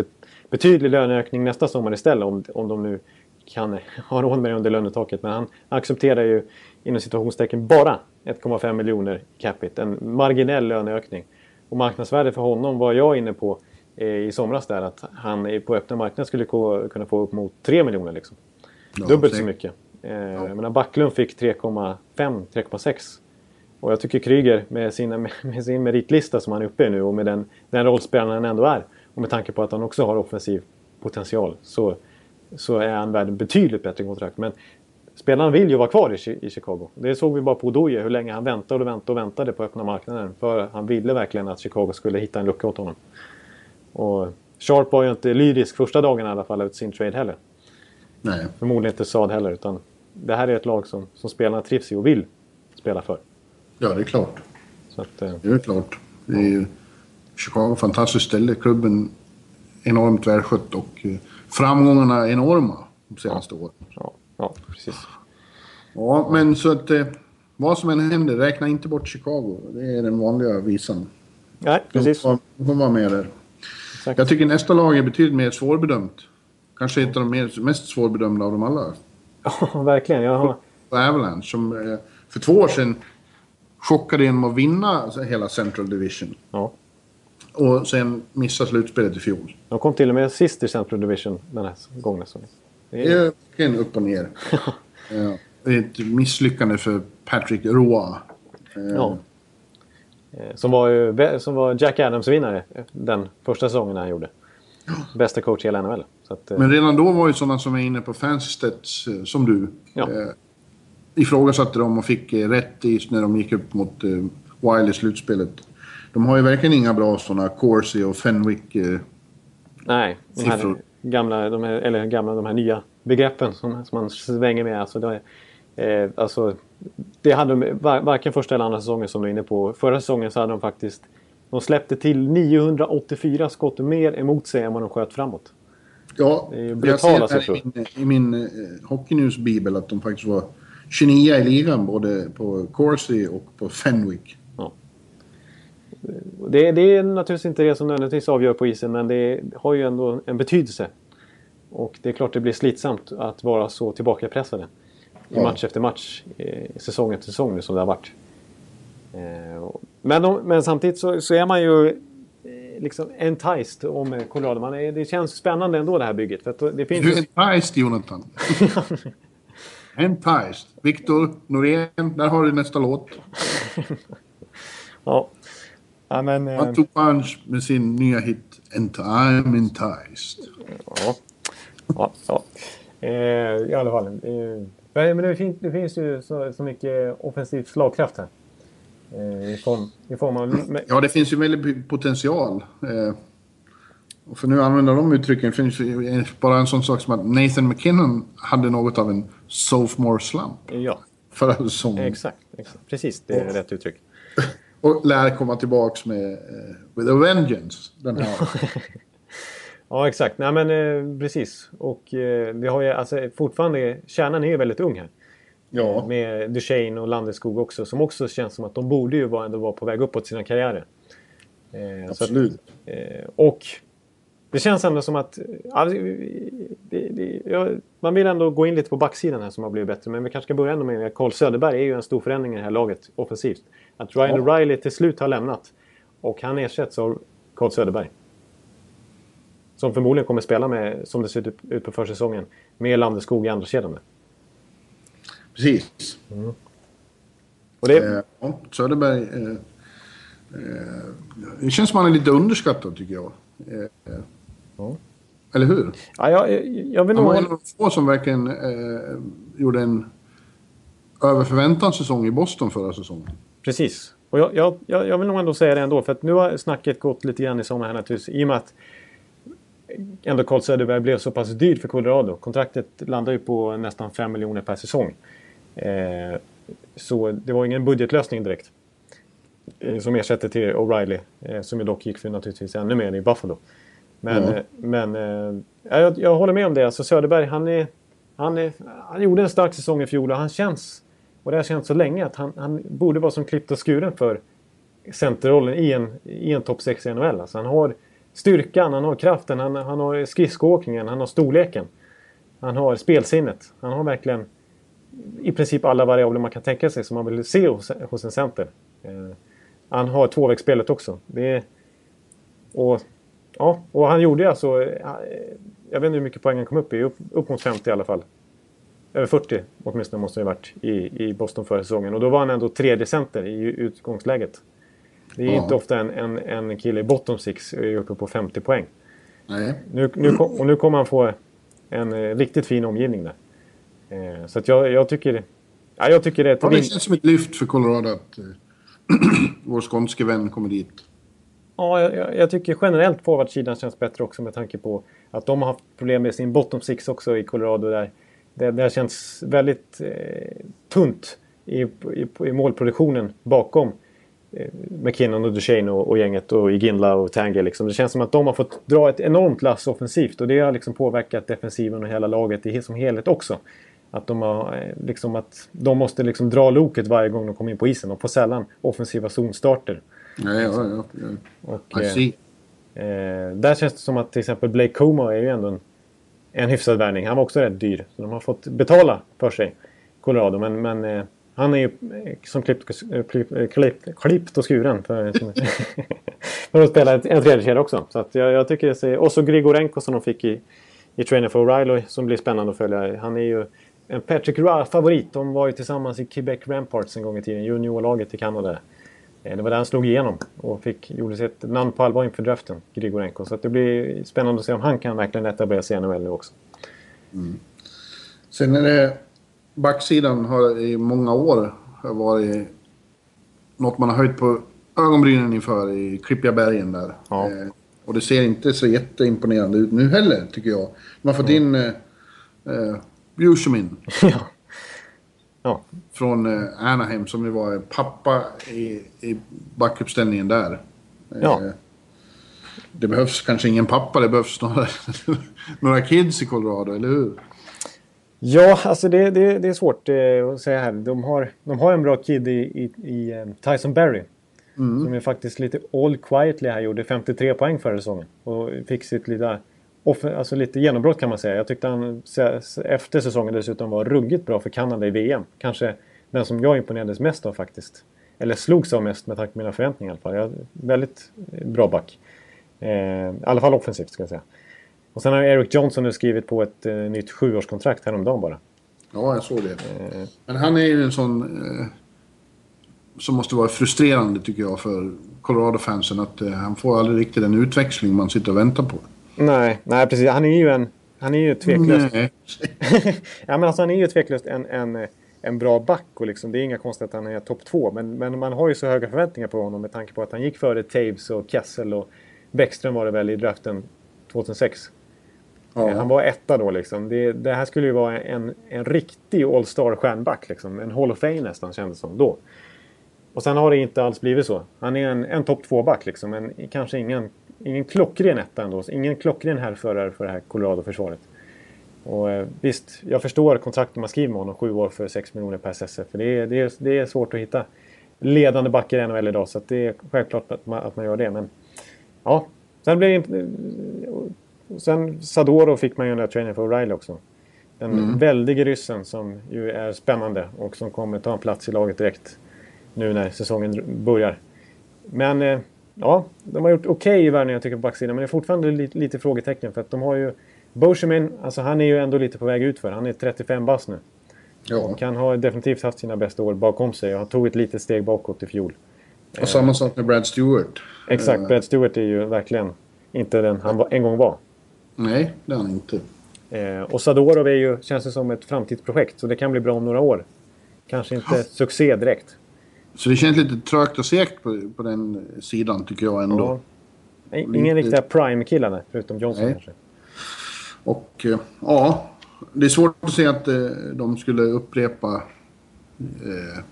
betydlig löneökning nästa sommar istället om, om de nu kan ha råd med det under lönetaket. Men han accepterar ju inom situationstecken bara 1,5 miljoner capita. En marginell löneökning. Och marknadsvärdet för honom var jag inne på eh, i somras där att han på öppna marknaden skulle kunna få upp mot 3 miljoner liksom. Ja, Dubbelt så mycket. Eh, ja. Menar Backlund fick 3,5-3,6. Och jag tycker Kryger med, sina, med sin meritlista som han är uppe i nu och med den, den rollspelaren han ändå är och med tanke på att han också har offensiv potential så, så är han värd en betydligt bättre kontrakt. Men spelaren vill ju vara kvar i, i Chicago. Det såg vi bara på Odoje hur länge han väntade och väntade och väntade på öppna marknaden. För han ville verkligen att Chicago skulle hitta en lucka åt honom. Och Sharp var ju inte lyrisk första dagen i alla fall ut sin trade heller. Nej. Förmodligen inte Saad heller utan det här är ett lag som, som spelarna trivs i och vill spela för. Ja, det är klart. Att, eh, det är klart. Det är ju Chicago fantastiskt ställe. Klubben enormt välskött och eh, framgångarna enorma de senaste ja. åren. Ja, ja, precis. Ja, men så att eh, vad som än händer, räkna inte bort Chicago. Det är den vanliga visan. Nej, precis. De får vara med där. Exakt. Jag tycker nästa lag är betydligt mer svårbedömt. Kanske ett av de mest svårbedömda av dem alla. Ja, verkligen. Jag har... Avalanche som eh, för två år sedan chockade genom att vinna hela Central Division. Ja. Och sen missa slutspelet i fjol. De kom till och med sist i Central Division den här gången. Så det är verkligen upp och ner. ja. Ett misslyckande för Patrick Roy. Ja. Eh, som var, som var Jack Adams-vinnare den första säsongen han gjorde. Bästa coach i hela NHL. Att, eh, Men redan då var ju sådana som är inne på Fanstats, eh, som du, ja. eh, ifrågasatte dem och fick eh, rätt i när de gick upp mot eh, Wild i slutspelet. de har ju verkligen inga bra sådana Corsi och Fenwick. Eh, Nej, de här Siffror. gamla, de här, eller gamla, de här nya begreppen som, som man svänger med. Alltså, det, är- eh, alltså, det hade de var, varken första eller andra säsongen som du är inne på. Förra säsongen så hade de faktiskt de släppte till 984 skott mer emot sig än vad de sköt framåt. ja, Det är jag ser i min, i min eh, Hockey News-bibel att de faktiskt var 29 i ligan både på Corsi och på Fenwick. Ja. Det, det är naturligtvis inte det som nödvändigtvis avgör på isen men det har ju ändå en betydelse. Och det är klart det blir slitsamt att vara så tillbakapressade. I match efter match, säsong efter säsong nu som det har varit. Eh, Men, de, men samtidigt så, så är man ju eh, liksom enticed om Colorado. Man är, det känns spännande ändå det här bygget. För det finns Du är enticed, Jonathan. enticed. Viktor Norén, där har du nästa låt. ja. Ja, men, Han tog punch med sin nya hit Ent- I'm enticed. Ja. Ja, ja. Eh, I alla fall. Eh, men det, finns, det finns ju så, så mycket offensiv slagkraft här. Eh, i, form, I form av... Ja, det finns ju väldigt potential. Eh, och för nu använda de uttrycken finns ju bara en sån sak som att Nathan McKinnon hade något av en sophomore slump ja, förra säsongen. exakt, exakt. Precis, det är rätt uttryck. Och lär komma tillbaks med eh, With a Vengeance. Den här. Ja, exakt. Nej, men eh, precis. Och eh, vi har ju alltså fortfarande... Kärnan är ju väldigt ung här. ja, Med Duchene och Landeskog också. Som också känns som att de borde ju vara, ändå vara på väg uppåt sina karriärer. Eh, så att- absolut. Eh, och det känns ändå som att... ja, det, det, ja, man vill ändå gå in lite på backsidan här som har blivit bättre. Men vi kanske ska börja ändå med Carl Söderberg är ju en stor förändring i det här laget offensivt. Att Ryan Ja. O'Reilly till slut har lämnat. Och han ersätts av Carl Söderberg. Som förmodligen kommer spela med, som det ser ut, på försäsongen, med Landeskog i andra kedjan. Precis. Och det, Eh, ja, Söderberg... Eh, eh, det känns som han är lite underskattad tycker jag. Eh, Ja. Eller hur? ja, jag, jag vill Han nog... var en av de få som verkligen eh, gjorde en över förväntan säsong i Boston förra säsongen. Precis. Och jag, jag, jag jag vill nog ändå säga det ändå. För att nu har snacket gått lite grann i sommar här naturligtvis. I och med att ändå Carl Söderberg blev så pass dyr för Colorado. Kontraktet landar ju på nästan 5 miljoner per säsong. Eh, så det var ingen budgetlösning direkt. Eh, som ersätter till O'Reilly. Eh, som ju dock gick för naturligtvis ännu mer i Buffalo. Men, Ja. eh, men eh, ja, jag, jag håller med om det. Alltså Söderberg, han, är, han, är, han gjorde en stark säsong i fjol och han känns, och det har känts så länge, att han, han borde vara som klippt och skuren för centerrollen i en, i en topp 6 i NHL. Alltså han har styrkan, han har kraften, han, han har skridskoåkningen, han har storleken. Han har spelsinnet. Han har verkligen i princip alla variabler man kan tänka sig som man vill se hos, hos en center. Eh, han har tvåvägsspelet också. Det är, och, ja, och han gjorde ju alltså... Eh, jag vet inte hur mycket poäng han kom upp i. Upp, upp mot 50 i alla fall. Över 40 åtminstone måste det ha varit i, i Boston förra säsongen. Och då var han ändå tredje center i utgångsläget. Det är Ja. inte ofta en, en, en kille i bottom six är uppe på 50 poäng. Nej. Nu, nu, och nu kommer han få en eh, riktigt fin omgivning där. Eh, så att jag, jag tycker... Ja, jag tycker det Ja, det känns som ett lyft för Colorado att eh, vår skånske vän kommer dit. Ja, jag- jag, tycker generellt forwardsidan känns bättre också med tanke på att de har haft problem med sin bottom six också i Colorado. Där det, det känns väldigt eh, tunt i, i, i målproduktionen bakom McKinnon och Duchene och, och gänget och Iginla och Tange. Liksom. Det känns som att de har fått dra ett enormt lass offensivt och det har liksom påverkat defensiven och hela laget i, som helhet också. Att de, har, eh, liksom att de måste liksom dra loket varje gång de kommer in på isen. De får sällan offensiva zonstarter. Nej, ja, ja, ja. Och, eh. Eh, där känns det som att till exempel Blake Como är ju ändå en, en hyfsad värvning. Han var också rätt dyr. Så de har fått betala för sig, Colorado. Men, men eh, han är ju eh, som klippt, eh, klipp, eh, klipp, klippt och skuren för, som- för att spela ett- en tredje kedja också. Så att jag, jag tycker det ser, Och så Grigorenko som de fick i, i Trainer for O'Reilly som blir spännande att följa. Han är ju en Patrick Roy-favorit. De var ju tillsammans i Quebec Ramparts en gång i tiden. Juniorlaget i Kanada. Det var där han slog igenom och fick, gjorde sig ett namn på allvar inför draften, Grigorenko. Så att det blir spännande att se om han kan verkligen etablera sig i NHL nu också. Sen är det... Backsidan har i många år varit något man har höjt på ögonbrynen inför i klippiga bergen där. Ja. Eh, och det ser inte så jätteimponerande ut nu heller, tycker jag. De har fått in eh, eh, Bushemin ja. Ja, från eh, Anaheim som ju var pappa i, i backuppställningen där. Eh, Ja. Det behövs kanske ingen pappa, det behövs snarare några kids i Colorado, eller hur? Ja, alltså det, det, det är svårt eh, att säga här. De har, de har en bra kid i, i, i eh, Tyson Berry. Som är faktiskt lite all quietly här gjorde 53 poäng förra säsongen. Och fick sitt off, alltså lite genombrott kan man säga. Jag tyckte han efter säsongen dessutom var ruggigt bra för Kanada i VM. Kanske den som jag imponerades mest av faktiskt. Eller slogs av mest med tanke på mina förväntningar i alla fall. Jag, väldigt bra back. Eh, I alla fall offensivt ska jag säga. Och sen har Eric Johnson nu skrivit på ett eh, nytt sjuårskontrakt häromdagen bara. Ja, jag såg det. Eh, Men han är ju en sån... Eh, som måste vara frustrerande tycker jag för Colorado-fansen. Att eh, han får aldrig riktigt den utväxling man sitter och väntar på. nej, nej, precis. Han är ju en... Han är ju tveklöst... Nej. ja, men alltså, han är ju tveklöst en, en, en bra back. Och liksom, det är inga konstigt att han är topp två. Men, men man har ju så höga förväntningar på honom med tanke på att han gick före Taves och Kessel och Bäckström var det väl i draften 2006. Ja. Han var etta då liksom. Det, det här skulle ju vara en, en riktig All-Star stjärnback liksom. En Hall of Fame nästan kändes som då. Och sen har det inte alls blivit så. Han är en, en topp två-back liksom. Men kanske ingen, ingen klockren etta ändå. Ingen klockren härförare för det här Colorado-försvaret. Och eh, visst, jag förstår kontraktet man skriver med honom. Sju år för 6 miljoner per SSF. För det är, det, är, det är svårt att hitta ledande backar i NHL idag. Så att det är självklart att man, att man gör det. Men ja, sen blir det och Sen Sadoro fick man ju den där trainingen för O'Reilly också. Den väldige ryssen som ju är spännande och som kommer ta en plats i laget direkt nu när säsongen börjar. Men eh, ja, de har gjort okej i värvningen tycker jag på backsidan. Men det är fortfarande lite, lite frågetecken för att de har ju Boschemin, alltså han är ju ändå lite på väg ut för. Han är 35 bast nu. Ja. Han har definitivt haft sina bästa år bakom sig och han tog ett litet steg bakåt i fjol. Och samma sak med Brad Stewart. Exakt, Eh, Brad Stewart är ju verkligen inte den han var, en gång var. Nej, det är han inte. Eh, och Sadorov är ju, känns det som ett framtidsprojekt så det kan bli bra om några år. Kanske inte succé direkt. Så det känns lite trögt och segt på, på den sidan tycker jag ändå. Ja. Nej, Ingen riktiga prime-killarna förutom Johnson Nej. kanske. Och eh, ja, det är svårt att se att eh, de skulle upprepa eh,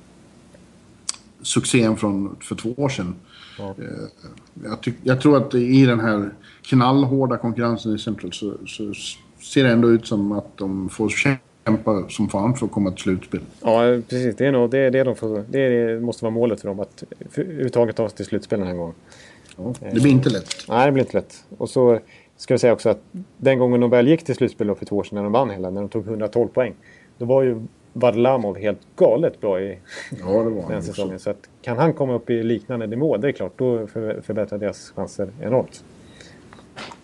succén från för två år sedan. Ja. Eh, jag, jag tror att i den här knallhårda konkurrensen i Central så, så ser det ändå ut som att de får kämpa som fan för att komma till slutspel. Ja, precis. Det, är nog, det, är det, de får, det, måste vara målet för dem att överhuvudtaget ta sig till slutspel den här gången. Ja, det blir inte lätt. Nej, det blir inte lätt. Och så ska jag säga också att den gången de väl gick till slutspel för två år sedan när de vann hela, när de tog 112 poäng. Då var ju Varlamov helt galet bra i Ja, det var den säsongen. Så att, kan han komma upp i liknande nivå, det är klart, då för, förbättrar deras chanser enormt.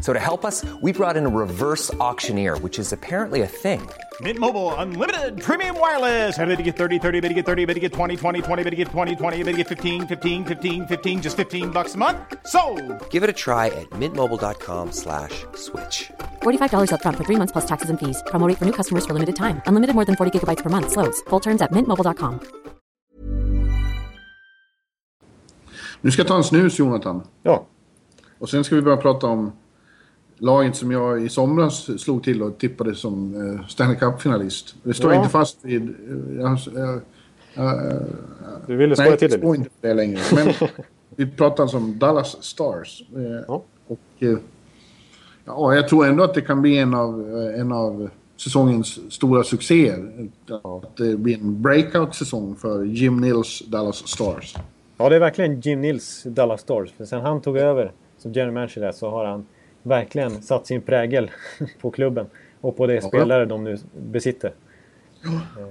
So to help us, we brought in a reverse auctioneer, which is apparently a thing. Mint Mobile unlimited premium wireless. Ready to get 30, 30, bit to get 30, bit to get 20, 20, 20, bit to get 20, 20, bit to get 15, 15, 15, 15 just 15 bucks a month. So, Give it a try at mintmobile.com slash switch. $45 upfront for three months plus taxes and fees. Promo rate for new customers for limited time. Unlimited more than 40 gigabytes per month. Slows. Full terms at mintmobile.com. Nu ska jag ta en snus, Jonathan. Ja, Och sen ska vi börja prata om laget som jag i somras slog till och tippade som eh, Stanley Cup-finalist. Det står Ja. inte fast vid... eh, Jag, jag, jag, du ville nej, skoja till det det står lite. inte det längre. Men vi pratar alltså om Dallas Stars. Eh, Ja. Och eh, ja, jag tror ändå att det kan bli en av, eh, en av säsongens stora succéer. Att det blir en breakout-säsong för Jim Nils Dallas Stars. Ja, det är verkligen Jim Nils Dallas Stars. För sen han tog över som general manager där så har han verkligen satt sin prägel på klubben. Och på de spelare de nu besitter.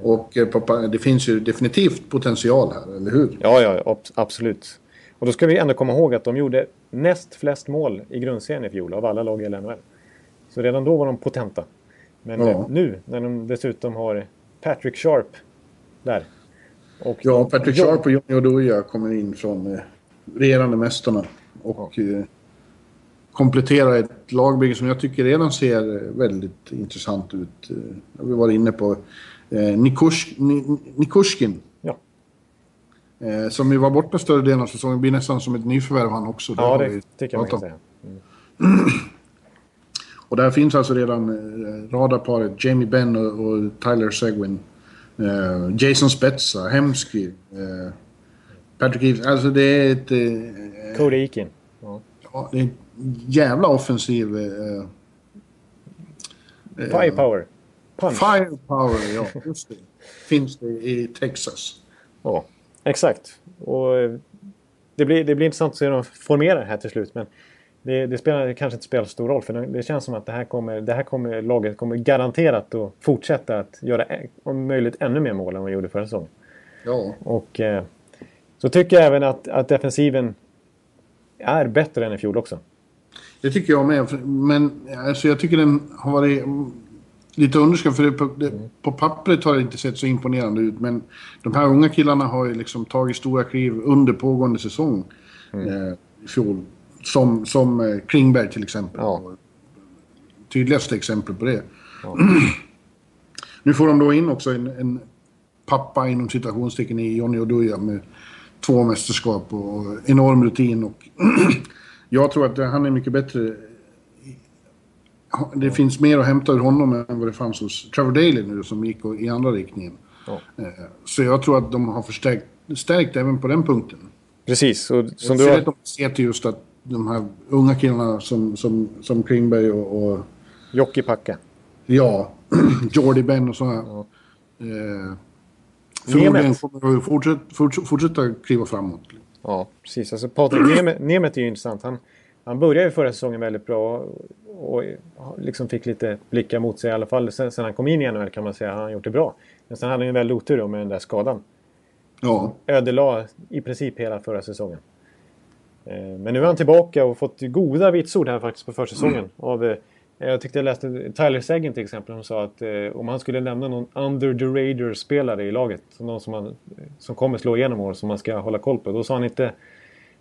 Och eh, det finns ju definitivt potential här, eller hur? Ja, ja, ab- absolut. Och då ska vi ändå komma ihåg att de gjorde näst flest mål i grundserien i fjol av alla lag i NHL. Så redan då var de potenta. Men Ja. eh, nu, när de dessutom har Patrick Sharp där. Och Ja, Patrick Ja. Sharp och Johnny Oduya kommer in från eh, regerande mästarna. Och eh, komplettera ett lagbygge som jag tycker redan ser väldigt intressant ut. Eh, Vi var inne på eh, Nikush, Ni- Nikushkin. Ja. Eh, som ju var borta större delen av säsongen. Blir nästan som ett nyförvärv han också. Ja, det vi tycker jag man kan säga. om. Och där finns alltså redan radarparet Jamie Benn och, Tyler Seguin. Jason Spezza, Hemsky. Patrick Eves. Alltså det är ett... Cody Eakin. Ja. det är jävla offensiv... Eh, Firepower. Punch. firepower, ja. Just det. Finns det i Texas. Ja, exakt. Och eh, det blir, det blir intressant att se hur de formerar det här till slut. Men det, det spelar kanske inte spelar stor roll. För det, känns som att det här, kommer, det här kommer, laget kommer garanterat att fortsätta att göra om möjligt ännu mer mål än vad de gjorde förra säsongen. Ja. Och eh, så tycker jag även att, att defensiven är bättre än i fjol också. Det tycker jag med. Men alltså, jag tycker den har varit mm, lite underskattad. För det, på, det, på pappret har det inte sett så imponerande ut. Men de här unga killarna har ju liksom tagit stora kliv under pågående säsong. Eh, I fjol. Som, som eh, Klingberg till exempel. Ja. Tydligaste exempel på det. nu får de då in också en, en pappa inom citationstecken i Johnny Oduya med två mästerskap och enorm rutin. Och jag tror att han är mycket bättre. Det finns mer att hämta ur honom än vad det fanns hos Trevor Daley nu som gick i andra riktningen. Ja. Eh, Så jag tror att de har förstärkt stärkt även på den punkten. Precis, och som du Speciellt har... om man ser till just att de här unga killarna som, som, som Klingberg och, och Jocke Packa. ja, Jordy Ben och sådana. Eh, förmodligen kommer att fortsätta, fortsätta, fortsätta kliva framåt. Ja, precis. Alltså Patrik Nemeth, Nemeth är ju intressant. Han, han började ju förra säsongen väldigt bra och, och liksom fick lite blickar mot sig i alla fall. Sen, sen han kom in i NHL kan man säga att han har gjort det bra. Men sen hade han ju en väldigt otur då med den där skadan. Ja, Ödelade i princip hela förra säsongen. Eh, Men nu är han tillbaka och fått goda vitsord här faktiskt på försäsongen. Av, eh, jag tyckte jag läste Tyler Seguin till exempel som sa att eh, om han skulle lämna någon under the radar-spelare i laget. Någon som, man, som kommer slå igenom år som man ska hålla koll på. Då sa han inte...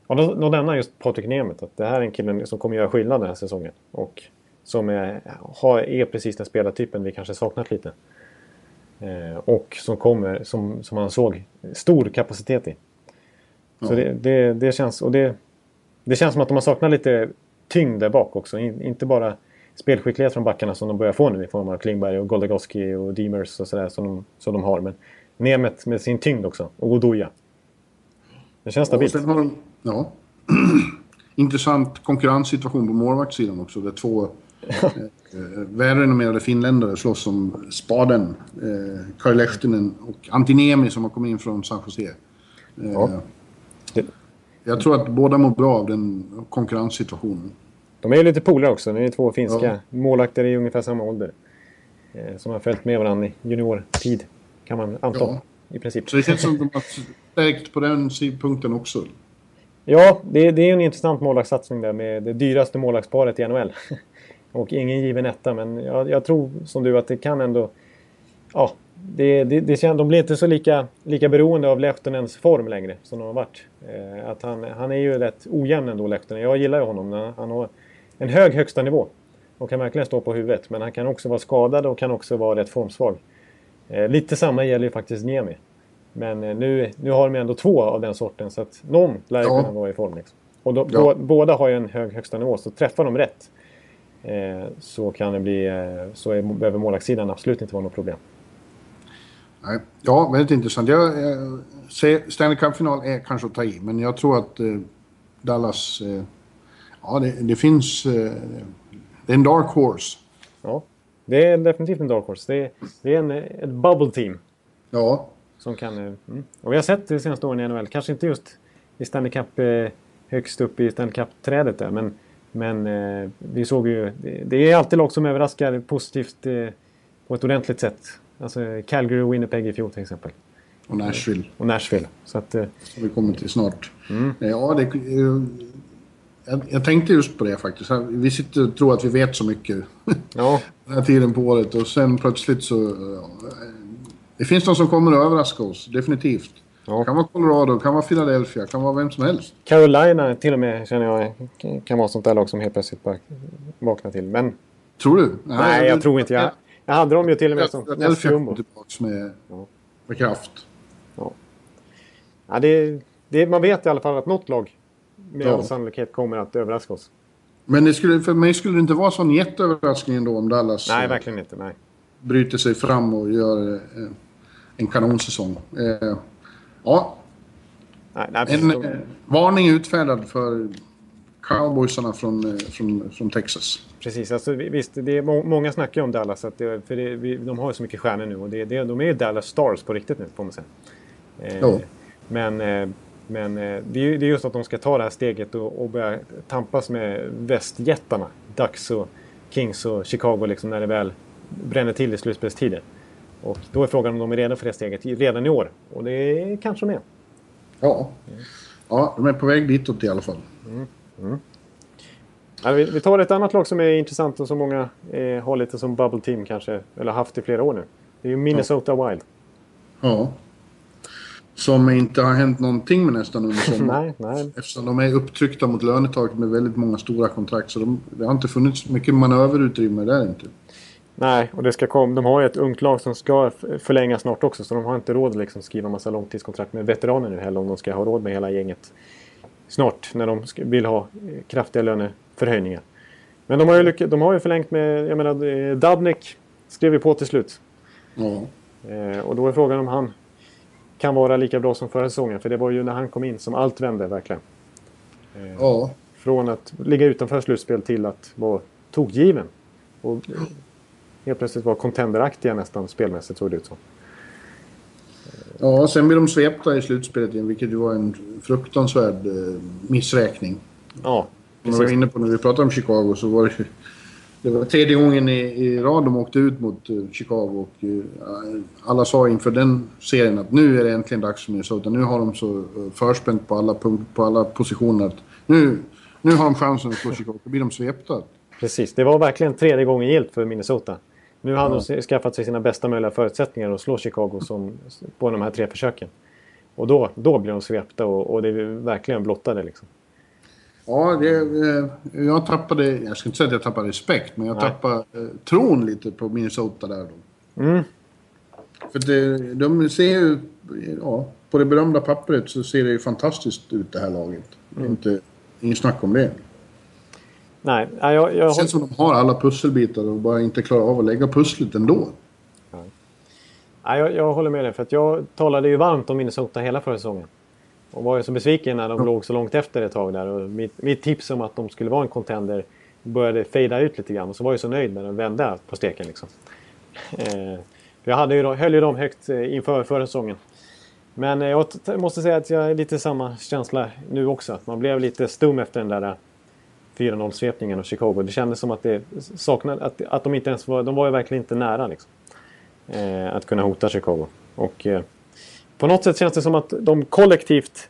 Ja, då, då nämnde han just Patrik Nemeth. Att det här är en kille som kommer göra skillnad den här säsongen. Och som är, har, är precis den spelartypen vi kanske saknat lite. Eh, och som kommer, som, som han såg, stor kapacitet i. Så det, det, det känns... Och det, det känns som att de har saknat lite tyngd där bak också. In, inte bara spelskicklighet från backarna som de börjar få nu i form av Klingberg och Goldagoski och Demers och sådär som de, som de har. Men Nemet med sin tyngd också. Och Oduya. Det känns stabilt. de... Ja. Intressant konkurrenssituation på målvaktssidan också. Där två eh, eh, välrenommerade finländare slåss om spaden. Eh, Kari Lehtinen och Antinemi som har kommit in från San Jose. Eh, Ja. Jag tror att båda mår bra av den konkurrenssituationen. De är ju lite polare också. Det är två finska Ja. målvakter i ungefär samma ålder. Eh, som har följt med varandra i juniortid. Kan man anta. Ja. I princip. Så det känns som att de har stärkt på den punkten också. Ja, det, det är ju en intressant målvaktssatsning där med det dyraste målvaktsparet i NHL. och ingen given etta, men jag, jag tror som du att det kan ändå... Ja, det, det, det, de blir inte så lika, lika beroende av Lehtonens form längre som de har varit. Eh, att han, han är ju rätt ojämn ändå, Lehtonen. Jag gillar ju honom. Han har en hög högsta nivå och kan verkligen stå på huvudet. Men han kan också vara skadad och kan också vara rätt formsvag. Eh, lite samma gäller ju faktiskt Niemi. Men eh, nu, nu har de ändå två av den sorten så att någon lär ju Ja. kunna vara i form. Liksom. Och då, Ja. bå, båda har ju en hög högsta nivå så träffar de rätt eh, så kan det bli eh, så är, behöver målvaktssidan absolut inte vara något problem. Nej. Ja, väldigt intressant. Jag, eh, Stanley Cup-final är kanske att ta i, men jag tror att eh, Dallas... Ja, det, det finns... Eh, det är en dark horse. Ja, det är definitivt en dark horse. Det är, det är en, ett bubble team Ja, som kan... eh, Mm. Och vi har sett det senaste åren i NHL, kanske inte just i Stanley Cup eh, högst upp i Stanley Cup-trädet där, men, men vi såg ju... Det, är alltid lag som överraskar positivt på ett ordentligt sätt. Alltså Calgary och Winnipeg i fjol till exempel. och Nashville. Och Nashville. Så att, Som vi kommer till snart. Mm. Ja, det, jag, jag tänkte just på det faktiskt. Vi sitter och tror att vi vet så mycket ja, den här tiden på året och sen plötsligt så... eh, Det finns de som kommer att överraska oss, definitivt. Det kan vara Colorado, kan vara Philadelphia, kan vara vem som helst. Carolina till och med känner jag kan vara sånt där lag som helt plötsligt bara vaknar till. Men Tror du? nej, jag tror inte. Jag, jag hade dem ju till och med som Philadelphia kom tillbaka med, med kraft. Ja, det, det, man vet i alla fall att något lag med Ja. all sannolikhet kommer att överraska oss. Men det skulle, för mig skulle det inte vara sån jätteöverraskning ändå om Dallas Nej, eh, verkligen inte. Nej. bryter sig fram och gör eh, en kanonsäsong. Eh, ja, Nej, nej, en eh, varning utfärdad för cowboysarna från, från, från Texas. Precis, alltså, vi- visst, det är må många snackar ju om Dallas. Att det, för det, vi, de har ju så mycket stjärnor nu och det, det, de är ju Dallas Stars på riktigt nu, får man säga. Eh, Ja. Men, eh, men eh, det, är det är just att de ska ta det här steget och, och börja tampas med västjättarna. Ducks och Kings och Chicago liksom när det väl bränner till i slutspelstider. Och då är frågan om de är redo för det steget redan i år. Och det kanske de är. Ja. ja, de är på väg ditåt i alla fall. Ja, vi, vi tar ett annat lag som är intressant och som många eh, har lite som bubble team kanske. Eller haft i flera år nu. Det är ju Minnesota Wild. Ja. Som inte har hänt någonting med nästan under sommaren. Nej, nej. Eftersom de är upptryckta mot lönetaket med väldigt många stora kontrakt. Så de, det har inte funnits mycket manöverutrymme där inte. Nej, och det ska komma. De har ju ett ungt lag som ska f- förlänga snart också. Så de har inte råd att liksom skriva massa långtidskontrakt med veteraner nu heller. Om de ska ha råd med hela gänget snart. När de vill ha eh, kraftiga löneförhöjningar. Men de har ju, de har ju förlängt med... Jag menar, eh, Dubnik skrev ju på till slut. Ja. Eh, och då är frågan om han kan vara lika bra som förra säsongen. För det var ju när han kom in som allt vände verkligen. ja. Från att ligga utanför slutspel till att vara tokgiven. Och helt plötsligt vara contenderaktiga nästan spelmässigt såg det ut som. Ja, sen blir de svepta i slutspelet igen, vilket ju var en fruktansvärd eh, missräkning. Ja, Som vi var inne på när vi pratade om Chicago så var det ju... Det var tredje gången i, i rad de åkte ut mot eh, Chicago och eh, alla sa inför den serien att nu är det äntligen dags för Minnesota. Nu har de så eh, förspänt på alla, punkt, på alla positioner att nu, nu har de chansen att slå Chicago. Då blir de svepta. precis. Det var verkligen tredje gången gillt för Minnesota. Nu hade de skaffat sig sina bästa möjliga förutsättningar att slå Chicago som, på de här tre försöken. Och då, då blir de svepta och, och det är verkligen blottade liksom. Ja, det, eh, jag tappade... Jag ska inte säga att jag tappade respekt, men jag Nej. tappade eh, tron lite på Minnesota där då. Mm. För det, de ser ju... Ja, på det berömda pappret så ser det ju fantastiskt ut det här laget. Är Inte, ingen snack om det. Nej, nej, jag, jag, Det känns som de har alla pusselbitar och bara inte klarar av att lägga pusslet ändå. nej, jag, jag håller med dig. För att jag talade ju varmt om Minnesota hela förra säsongen. Och var ju så besviken när de låg så långt efter ett tag där. Och mitt, mitt tips om att de skulle vara en contender började fejda ut lite grann. Och så var jag så nöjd när de vände på steken liksom. Eh, jag hade ju, höll ju dem högt eh, inför förra säsongen. Men eh, jag måste säga att jag är lite samma känsla nu också. Att man blev lite stum efter den där eh, 4-0-svepningen av Chicago. Det kändes som att det saknade, att, att de inte ens var, de var ju verkligen inte nära liksom. Eh, att kunna hota Chicago. Och eh, på något sätt känns det som att de kollektivt...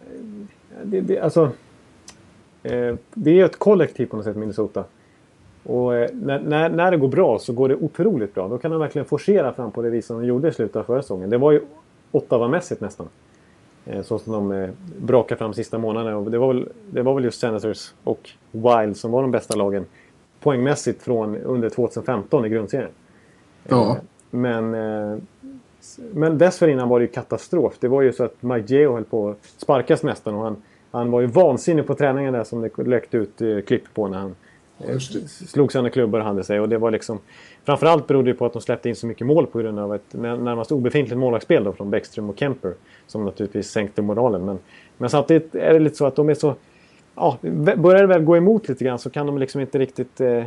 eh, Det, det, alltså, eh, det är ett kollektiv på något sätt, Minnesota. Och eh, när, när, när det går bra så går det otroligt bra. Då kan de verkligen forcera fram på det vis som de gjorde i slutet av förra säsongen. Det var ju Ottawa-mässigt nästan. Så som de brakade fram sista månaderna. Och det, var väl, det var väl just Senators och Wild som var de bästa lagen poängmässigt från under 2015 i grundserien. Ja. Men, men dessförinnan var det ju katastrof. Det var ju så att Mike Geo höll på att sparkas nästan. Och han, han var ju vansinnig på träningen där som det läckte ut eh, klipp på när han eh, slog sönder klubbor och hade sig. Och det var liksom, framförallt berodde det på att de släppte in så mycket mål på grund av ett när- närmast obefintligt målvaktsspel då från Bäckström och Kemper. Som naturligtvis sänkte moralen. Men, men samtidigt är det lite så att de är så... Ja, börjar det väl gå emot lite grann så kan de liksom inte riktigt eh,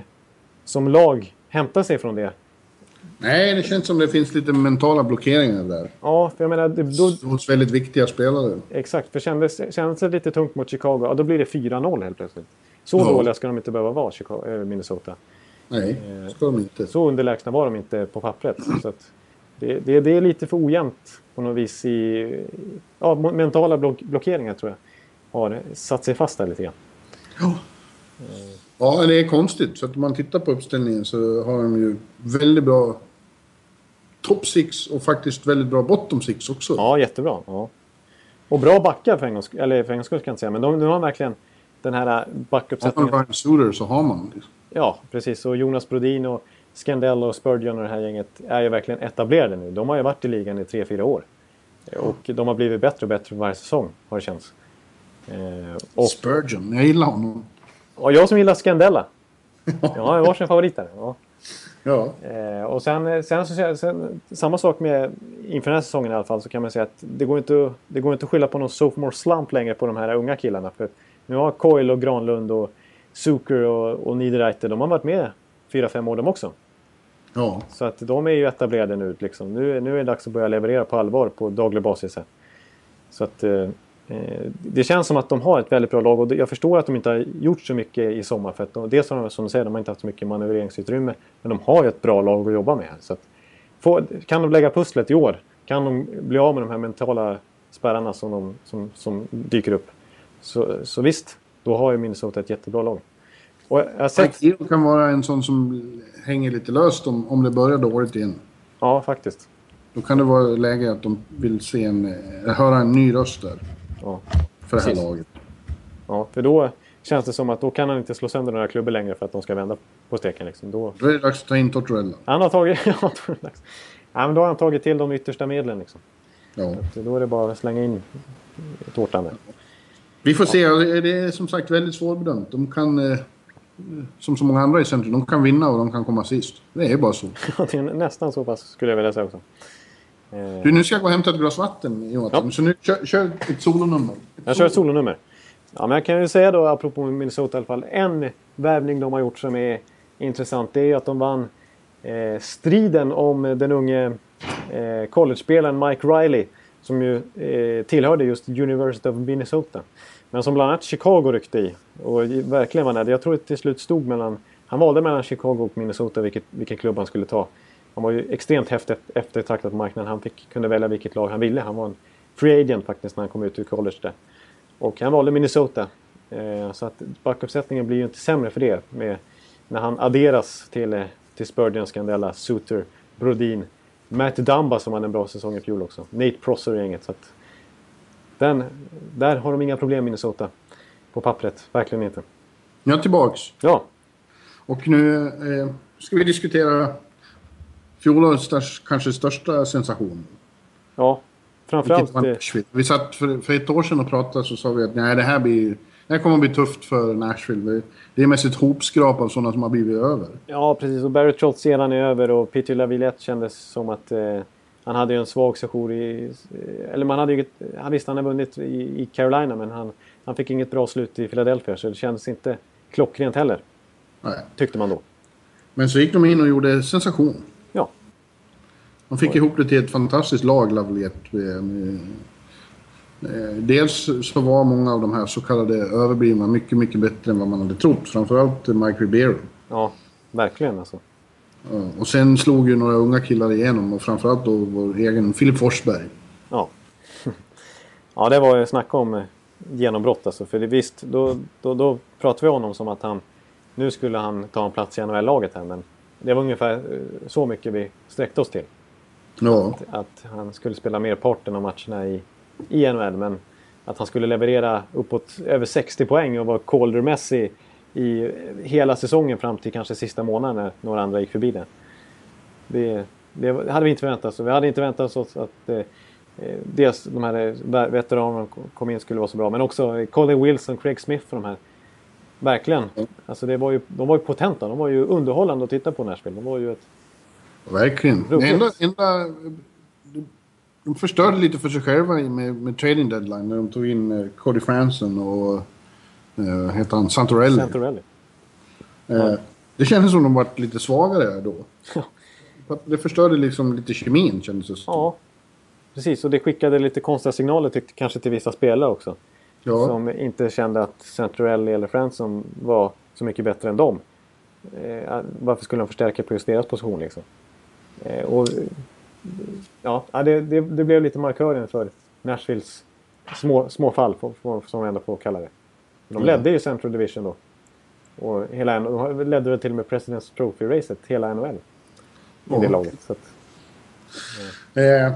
som lag hämta sig från det. Nej, det känns som det finns lite mentala blockeringar där. Ja, för jag menar, det, då, Hos väldigt viktiga spelare. exakt. För kändes, kändes det lite tungt mot Chicago, ja, då blir det 4-0 helt plötsligt. Så Ja. dåliga ska de inte behöva vara, Chicago, äh, Minnesota. Nej, ska de inte. Så underlägsna var de inte på pappret. Så det, det, det är lite för ojämnt på något vis i... Ja, mentala block, blockeringar tror jag har satt sig fast där lite grann. Ja, det är konstigt. Så att om man tittar på uppställningen så har de ju väldigt bra top six och faktiskt väldigt bra bottom six också. Ja, jättebra. Ja. Och bra backar för en gångs Eller för en gångs skull kan jag inte säga. Men de, de har verkligen den här Har man backuppsättningen. Ryan Suter så har man. Liksom. Ja, precis. Och Jonas Brodin och Scandell och Spurgeon och det här gänget är ju verkligen etablerade nu. De har ju varit i ligan i tre fyra år. Och de har blivit bättre och bättre för varje säsong, har det känts. Eh, och, Spurgeon, jag gillar honom. Och jag som gillar Scandella. Jag har varsin favorit där. Ja. Ja. Eh, och sen, sen, så, sen, samma sak med inför den här säsongen i alla fall så kan man säga att det går inte, att- det går inte att skylla på någon sophomore slump längre på de här unga killarna. För nu har Coyle och Granlund och Zucker och, och Niederreiter, de har varit med fyra fem år de också. ja. Så att de är ju etablerade nu. Liksom. Nu, nu är det dags att börja leverera på allvar på daglig basis. Här. Så att, eh, eh, det känns som att de har ett väldigt bra lag och jag förstår att de inte har gjort så mycket i sommar. För att de, dels har de, som du säger, de har inte haft så mycket manövreringsutrymme. Men de har ju ett bra lag att jobba med. Så att, få, kan de lägga pusslet i år, kan de bli av med de här mentala spärrarna som, de, som, som dyker upp. Så, så visst, då har ju Minnesota ett jättebra lag. Och jag sett... Kan vara en sån som hänger lite löst om, om det börjar dåligt igen. Ja, faktiskt. Då kan det vara läge att de vill se en, eh, höra en ny röst där. Ja. För det här Precis. laget. Ja, för då känns det som att då kan han inte slå sönder några klubbor längre för att de ska vända på steken. Liksom. Då, Då är det dags att ta in Tortorella. han har tagit... ja, men då har han tagit till de yttersta medlen. Liksom. Ja. Så då är det bara att slänga in tårtan där. Vi får se. Det är som sagt väldigt svårbedömt. De kan, eh, som så många andra i centrum, de kan vinna och de kan komma sist. Det är bara så. Det är nästan så pass skulle jag vilja säga också. Eh, Du, nu ska jag gå och hämta ett glas vatten, Jonathan. Ja. Så nu, kör, kör ett solonummer. Jag kör ett solonummer. Ja, men jag kan ju säga då, apropå Minnesota i alla fall, en värvning de har gjort som är intressant. Det är ju att de vann eh, striden om den unge eh, college-spelaren Mike Riley. Som ju eh, tillhörde just University of Minnesota. Men som bland annat Chicago ryckte i. Och verkligen var nära. Jag tror att det till slut stod mellan... Han valde mellan Chicago och Minnesota vilket, vilken klubb han skulle ta. Han var ju extremt häftigt, eftertraktad på marknaden. Han fick, kunde välja vilket lag han ville. Han var en free agent faktiskt när han kom ut ur college där. Och han valde Minnesota. Eh, så att backuppsättningen blir ju inte sämre för det. Med, när han adderas till, eh, till Spurgeon, Scandella, Suter, Brodin, Matt Dumba som hade en bra säsong i fjol också. Nate Prosser i gänget. Så att den, där har de inga problem Minnesota. På pappret. Verkligen inte. Nu är tillbaks. Ja, Och nu eh, ska vi diskutera fjolårets störst, kanske största sensation. ja. Framförallt... Nashville. Vi satt för, för ett år sedan och pratade så sa vi att nej, det här, blir, det här kommer att bli tufft för Nashville. Det är mest ett hopskrap av sådana som har blivit över. Ja, precis. Och Barry Trotz sedan är över och Peter Laviolette kändes som att eh, han hade ju en svag session i... eh, Eller man hade ju... Han visste han hade vunnit i, i Carolina men han, han fick inget bra slut i Philadelphia så det kändes inte klockrent heller. Nej. Tyckte man då. Men så gick de in och gjorde sensation. De fick ihop det till ett fantastiskt lag, med- eh, Dels så var många av de här så kallade överblivna mycket, mycket bättre än vad man hade trott. Framförallt Mike Ribeiro. ja verkligen alltså. Och sen slog ju några unga killar igenom och framförallt då vår egen Filip Forsberg. Ja. ja, det var ju snacka om eh, genombrott alltså. För det, visst, då, då, då pratade vi om honom som att han... Nu skulle han ta en plats i NHL-laget här men det var ungefär eh, så mycket vi sträckte oss till. Ja, att han skulle spela merparten av matcherna i, i NHL. Men att han skulle leverera uppåt över 60 poäng och vara Calder-mässig i hela säsongen fram till kanske sista månaden när några andra gick förbi det. Det, det hade vi inte väntat oss. Vi hade inte väntat oss att eh, eh, dels de här veteranerna kom in skulle vara så bra. Men också Colin Wilson, Craig Smith och de här. Verkligen. Alltså det var ju, de var ju potenta. De var ju underhållande att titta på Nashville. De var ju ett... verkligen. Det enda, enda, de förstörde lite för sig själva med, med trading deadline när de tog in eh, Cody Franson och eh, heter han Santorelli. Santorelli. Eh, det kändes som de var lite svagare då. Ja. Det förstörde liksom lite kemin kändes det som. Ja, precis. Och det skickade lite konstiga signaler till, kanske till vissa spelare också. Ja. Som inte kände att Centrelli eller Franson var så mycket bättre än dem. Eh, varför skulle de förstärka på just deras position liksom? Eh, och, ja, ja, det, det, det blev lite markören för Nashvilles små, små fall, som man ändå får kalla det. De ledde ju Central Division då. Och hela, de ledde väl till och med President's Trophy-racet, hela NHL. I det Ja. laget. Så att, Eh,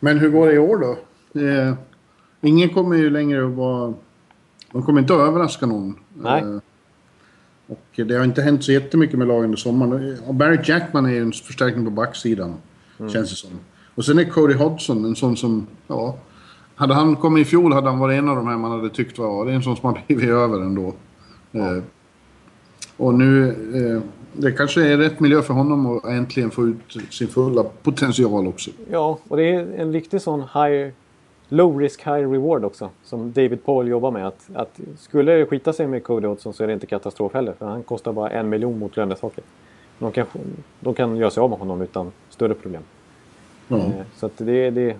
men hur går det i år då? Eh, ingen kommer ju längre att vara... De kommer inte att överraska någon. Nej. Eh, och det har inte hänt så jättemycket med lagen under sommaren. Och Barry Jackman är ju en förstärkning på backsidan, känns det som. Och sen är Cody Hodgson en sån som, ja... Hade han kommit i fjol hade han varit en av de här man hade tyckt var, det är en sån som har blivit över ändå. Eh, och nu, eh, det kanske är rätt miljö för honom att äntligen få ut sin fulla potential också. Ja, och det är en riktig sån high, low risk high reward också. Som David Paul jobbar med. Att, att skulle det skita sig med Cody Hodgson så är det inte katastrof heller. För han kostar bara en miljon mot lönetaket. De kan, de kan göra sig av med honom utan större problem. Ja. Eh, Så att det, det,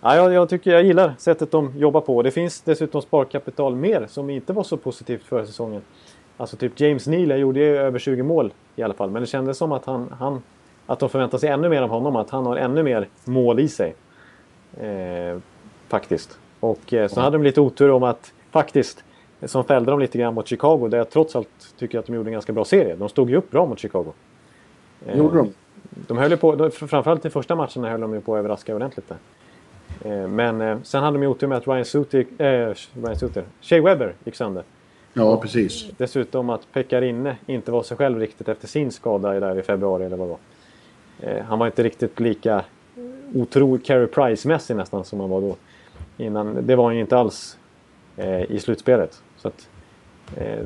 ja, jag, jag tycker jag gillar sättet de jobbar på. Det finns dessutom sparkapital mer som inte var så positivt förra säsongen. Alltså typ James Neal gjorde ju över 20 mål i alla fall. Men det kändes som att, han, han, att de förväntar sig ännu mer av honom. Att han har ännu mer mål i sig. Eh, faktiskt. Och eh, så hade de lite otur om att faktiskt som fällde dem lite grann mot Chicago. Där jag trots allt tycker att de gjorde en ganska bra serie. De stod ju upp bra mot Chicago. Eh, Gjorde de? de höll på, de, framförallt i första matchen höll de ju på att överraska ordentligt där. Eh, men eh, sen hade de ju otur med att Ryan Suter, eh, Ryan Suter, Shea Webber gick sönder. Ja, precis. Dessutom att Pekarinne inte var sig själv riktigt efter sin skada där i februari eller vad det var. Eh, han var inte riktigt lika otroligt Carey Price-mässig nästan som han var då. Innan, det var han ju inte alls eh, i slutspelet. Så att, eh,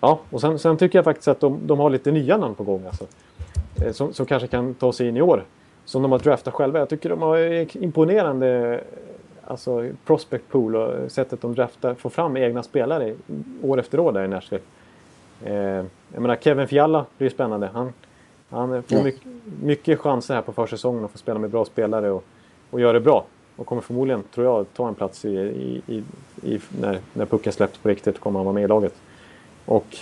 ja, och sen, sen tycker jag faktiskt att de, de har lite nya namn på gång. Alltså, eh, som, som kanske kan ta sig in i år. Som de har draftat själva. Jag tycker de har eh, imponerande alltså, prospect pool och sättet de draftar, får fram egna spelare år efter år där i Nashville. Eh, jag menar Kevin Fiala blir spännande. Han, han får mycket, mycket chanser här på försäsongen att få spela med bra spelare och, och göra det bra. Och kommer förmodligen, tror jag, ta en plats i, i, i, när, när pucken släpps på riktigt kommer han vara med i laget. Och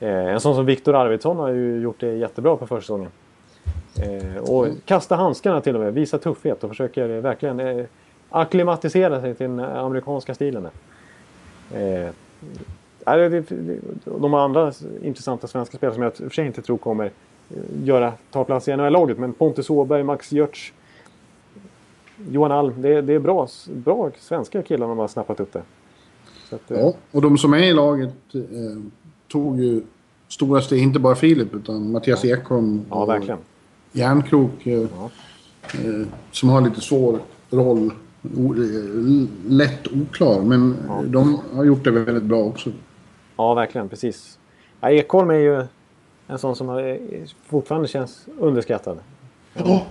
eh, en sån som Viktor Arvidsson har ju gjort det jättebra på försäsongen. Eh, och kasta handskarna till och med, visa tuffhet och försöker eh, verkligen eh, akklimatisera sig till den amerikanska stilen. Eh, de andra intressanta svenska spelare som jag i och för sig inte tror kommer eh, göra, ta plats i NHL-laget. Men Pontus Åberg, Max Görtz, Johan Alm. Det, det är bra, bra svenska killar de har snappat upp det. Att, eh, Ja, och de som är i laget eh, tog ju stora steg, inte bara Filip utan Mattias Ekholm ja, verkligen. Järnkrok eh, eh, som har lite svår roll. O, eh, lätt oklar, men de har gjort det väldigt bra också. Ja, verkligen. Precis. Ja, Ekholm är ju en sån som har, fortfarande känns underskattad. Ja.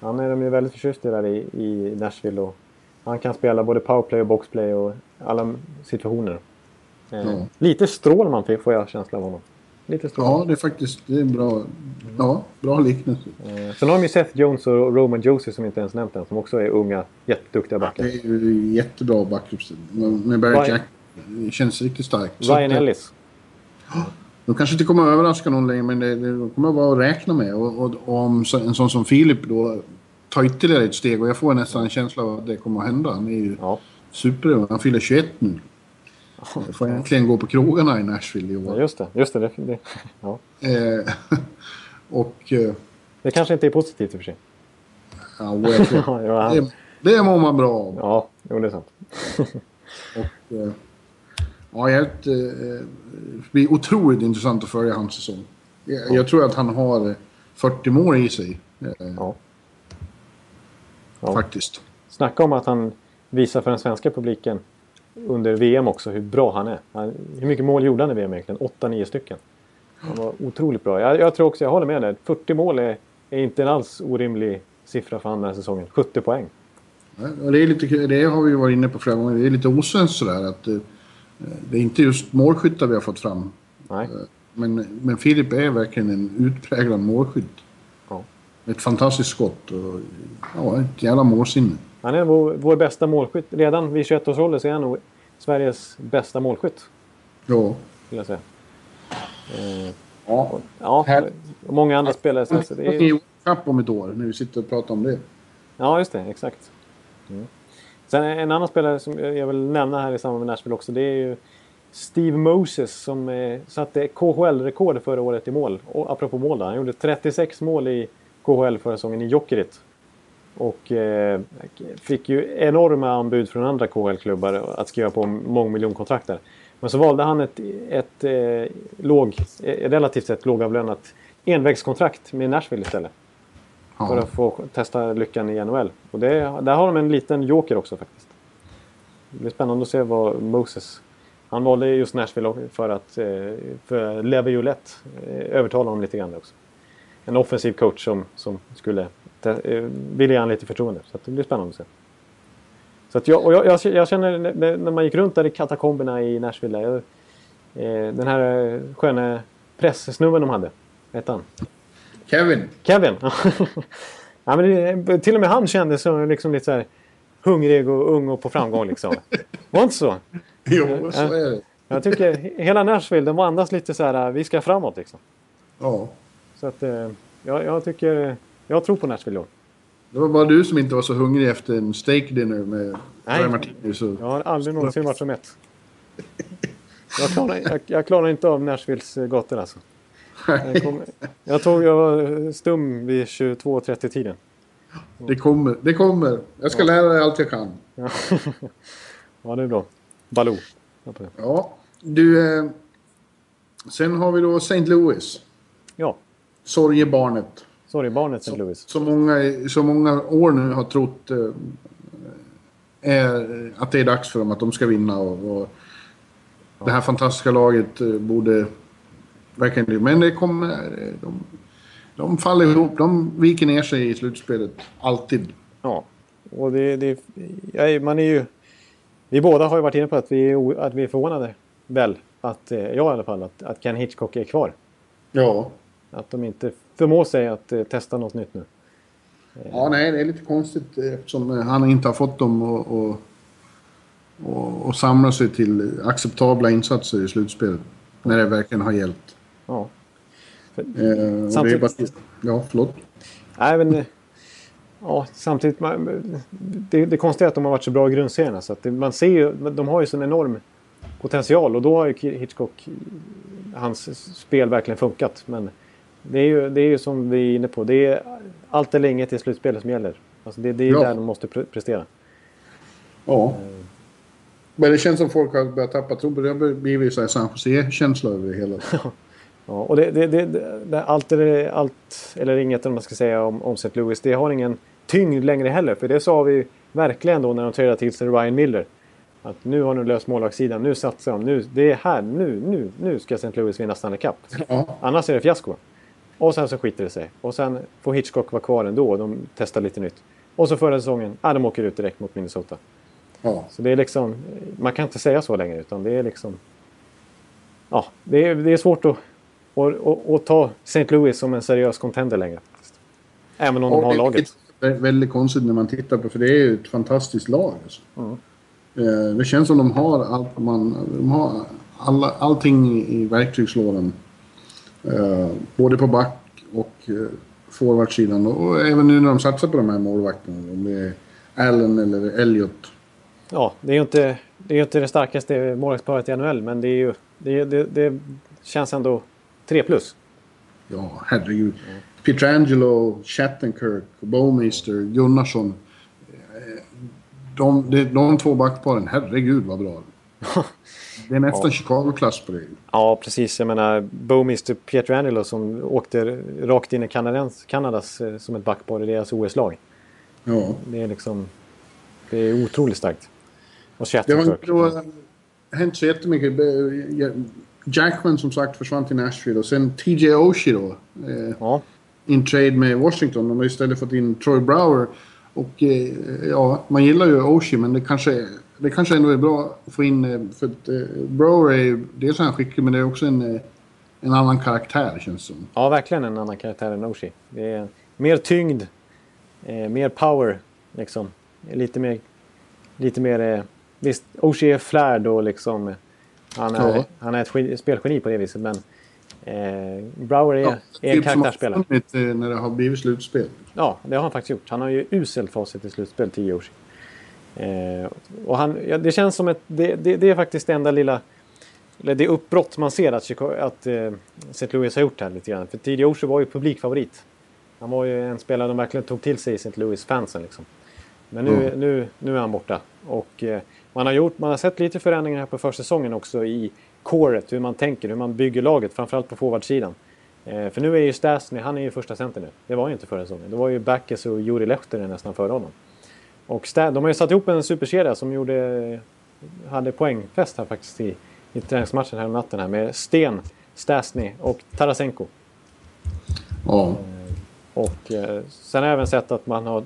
Han är de ju väldigt förtjusta där i, i Nashville. Och han kan spela både powerplay och boxplay och alla situationer. Eh, Ja. Lite Strålman får jag känsla av honom. Lite Strålman. ja, det är faktiskt det är bra, ja, bra liknelse. Eh, sen har de ju Seth Jones och Roman Josie som inte ens nämnt än. Som också är unga, jätteduktiga Det backar. är ju jättebra backuppställning. Med Barry Jack det känns riktigt starkt. Ryan Ellis. De kanske inte kommer att överraska någon längre, men det, det de kommer att vara att räkna med. Och, och, om så, en sån som Filip då tar ytterligare ett steg, och jag får nästan en känsla av att det kommer att hända. Han är ju Ja. superung. Han fyller 21 nu. Får äntligen gå på krogarna i Nashville i ja, år. just det. Just det, det, ja. Eh, och... Eh, det kanske inte är positivt i och för sig. ja, jag tror, Ja, ja, det, det mår man bra av. Ja, jo, det är sant. Och, eh, ja, jag, eh, det blir otroligt intressant att följa hans säsong. Jag, jag tror att han har eh, 40 mål i sig. Eh, Ja. Ja. Faktiskt. Snacka om att han visar för den svenska publiken under VM också hur bra han är. Han, hur mycket mål gjorde han i VM egentligen? 8-9 stycken. Han var otroligt bra. Jag, jag tror också, jag håller med dig. 40 mål är, är inte en alls orimlig siffra för han den här säsongen. 70 poäng. Ja, och Det, är lite, det har vi varit inne på flera gånger. Det är lite osvenskt sådär att eh, det är inte just målskyttar vi har fått fram. Nej. Men, men Filip är verkligen en utpräglad målskytt. Ja. Ett fantastiskt skott och ja, ett jävla målsinne. Han är vår, vår bästa målskytt. Redan vid 21-årsåldern så är han nog Sveriges bästa målskytt. Ja. Skulle jag säga. Eh, ja. ja, Här- många andra spelare. Så, det är, om ett år när vi sitter och pratar om det. Ja, just det. Exakt. Mm. Sen en annan spelare som jag vill nämna här i samband med Nashville också. Det är ju Steve Moses som eh, satte KHL-rekord förra året i mål. Och apropå mål då, Han gjorde 36 mål i KHL förra säsongen i Jokerit. Och eh, fick ju enorma anbud från andra KHL-klubbar att skriva på mångmiljonkontrakt där. Men så valde han ett, ett eh, låg, eh, relativt sett lågavlönat envägskontrakt med Nashville istället. Ja. För att få testa lyckan i NHL. Och det, där har de en liten joker också faktiskt. Det blir spännande att se vad Moses... Han valde just Nashville för att eh, för Levi Joulette eh, övertala honom lite grann också. En offensiv coach som, som skulle eh, vilja ge honom lite förtroende. Så att det blir spännande att se. Så att jag, och jag, jag, jag känner när man gick runt där i katakomberna i Nashville. där, Jag, den här sköna pressnubben de hade. Vad hette han? Kevin. Kevin. ja, men det, till och med han kändes som liksom lite så här hungrig och ung och på framgång. Liksom. Var inte så? Jo, så är det. Jag tycker hela Nashville, de andas lite så här, vi ska framåt liksom. Ja. Så att eh, jag, jag tycker, jag tror på Nashville år. Det var bara du som inte var så hungrig efter en steak dinner med Nej. Martinez. och- Jag har aldrig någonsin varit så mätt. Jag klarar, jag, jag klarar inte av Nashvilles eh, gator alltså. Jag, kom, jag, tog, jag var stum vid 22.30 tiden. Det kommer, det kommer. Jag ska lära dig allt jag kan. Ja, det är bra. Baloo. Ja, du... Eh, sen har vi då St. Louis. Ja, Sorgebarnet. sorry barnet St. Louis. Så många, i- så många år nu har trott eh, är, att det är dags för dem att de ska vinna. Och, och Det här fantastiska laget eh, borde verkligen... Men det kommer... eh, De, de faller ihop. De viker ner sig i slutspelet. Alltid. Ja, och det, det, man är ju... Vi båda har ju varit inne på att vi är, att vi är förvånade, väl, att, eh, jag i alla fall, att, att Ken Hitchcock är kvar. Ja. Att de inte förmår sig att eh, testa något nytt nu. Ja, nej, det är lite konstigt eh, eftersom eh, han inte har fått dem att och, och, och samla sig till acceptabla insatser i slutspelet. När det verkligen har hjälpt. Ja. Eh, Samtidigt- bara, ja, förlåt. Nej, men... eh, Ja, samtidigt... Man, det, det konstiga är att de har varit så bra i grundserierna. Så att det, man ser ju... De har ju sån enorm potential och då har ju Hitchcock... Hans spel verkligen funkat. Men det är ju, det är ju som vi är inne på. Det är allt eller inget i slutspelet som gäller. Alltså det, det är Ja. där de måste pre- prestera. Ja. Men det känns som folk har börjat tappa tron på det. Det har blivit så här San Jose-känsla över det hela. Ja, och det, det, det, allt, eller, allt eller inget om man ska säga om, om St. Louis. Det har ingen tyngd längre heller. För det sa vi verkligen då när de tradade till sig Ryan Miller. Att nu har de löst målvaktssidan. Nu satsar de. Nu, det är här. Nu, nu, nu ska St. Louis vinna Stanley Cup. Ja. Annars är det fiasko. Och sen så skiter det sig. Och sen får Hitchcock vara kvar ändå. och De testar lite nytt. Och så förra säsongen, ja, de åker ut direkt mot Minnesota. Ja. Så det är liksom, man kan inte säga så längre utan det är liksom... Ja, det är, det är svårt att, att, att, att ta St. Louis som en seriös contender längre. Även om de har det laget. är väldigt konstigt när man tittar på för det är ju ett fantastiskt lag. Alltså. Eh, Det känns som de har allt man... De har alla, allting i, verktygslådan. Eh, både på back och eh, forwardsidan. Och, och även nu när de satsar på de här målvakterna. Om det är Allen eller Elliot. Ja, det är ju inte det, är inte det starkaste målvaktsparet i NHL men det, är ju, det, det, det känns ändå 3 plus. Ja, herregud. Pietrangelo, Shattenkirk, Bowmeister, Gunnarsson. Eh, De, de, de två backparen, herregud vad bra. Det är nästan Chicago-klass på det. Ja, precis. Jag menar, Bowmister Pietrangelo som åkte rakt in i Kanadens, Kanadas eh, som ett backpar i deras OS-lag. Ja. Det är liksom... Det är otroligt starkt. Och Det har inte hänt så jättemycket. Jackman som sagt försvann till Nashville och sen TJ Oshie då. Eh, Ja, in trade med Washington. De har istället fått in Troy Brower. Och eh, ja, man gillar ju Oshie men det kanske, det kanske ändå är bra att få in... eh, För att eh, Brower är ju... Dels är han skicklig men det är också en, eh, en annan karaktär känns det som. ja, verkligen en annan karaktär än Oshie. Det är mer tyngd, eh, mer power. Liksom. Lite mer... Lite mer eh, visst, Oshie är flärd och liksom... Han är, Ja. han är ett geni- spelgeni på det viset men... Eh, Brower är, Ja, är en karaktärsspelare. eh, när det har blivit slutspel. Ja, det har han faktiskt gjort. Han har ju uselt facit i slutspel, 10 år eh, Och han, ja, det känns som ett... Det, det, det är faktiskt det enda lilla... Eller det uppbrott man ser att, Chicago, att eh, St. Louis har gjort här lite grann. För tidigare år så var ju publikfavorit. Han var ju en spelare de verkligen tog till sig i St. Louis-fansen. Liksom. Men nu, Mm. nu, nu är han borta. Och eh, man, har gjort, man har sett lite förändringar här på försäsongen också i coret, hur man tänker, hur man bygger laget, framförallt på forwardsidan. Eh, för nu är ju Stasny, han är ju första center nu. Det var ju inte förra säsongen. Det var ju Backes och Juri Lehtinen nästan före honom. Och Sta- de har ju satt ihop en superkedja som gjorde, hade poängfest här faktiskt i, i träningsmatchen här om natten här med Sten, Stasny och Tarasenko. Ja. Och eh, sen har jag även sett att man har eh,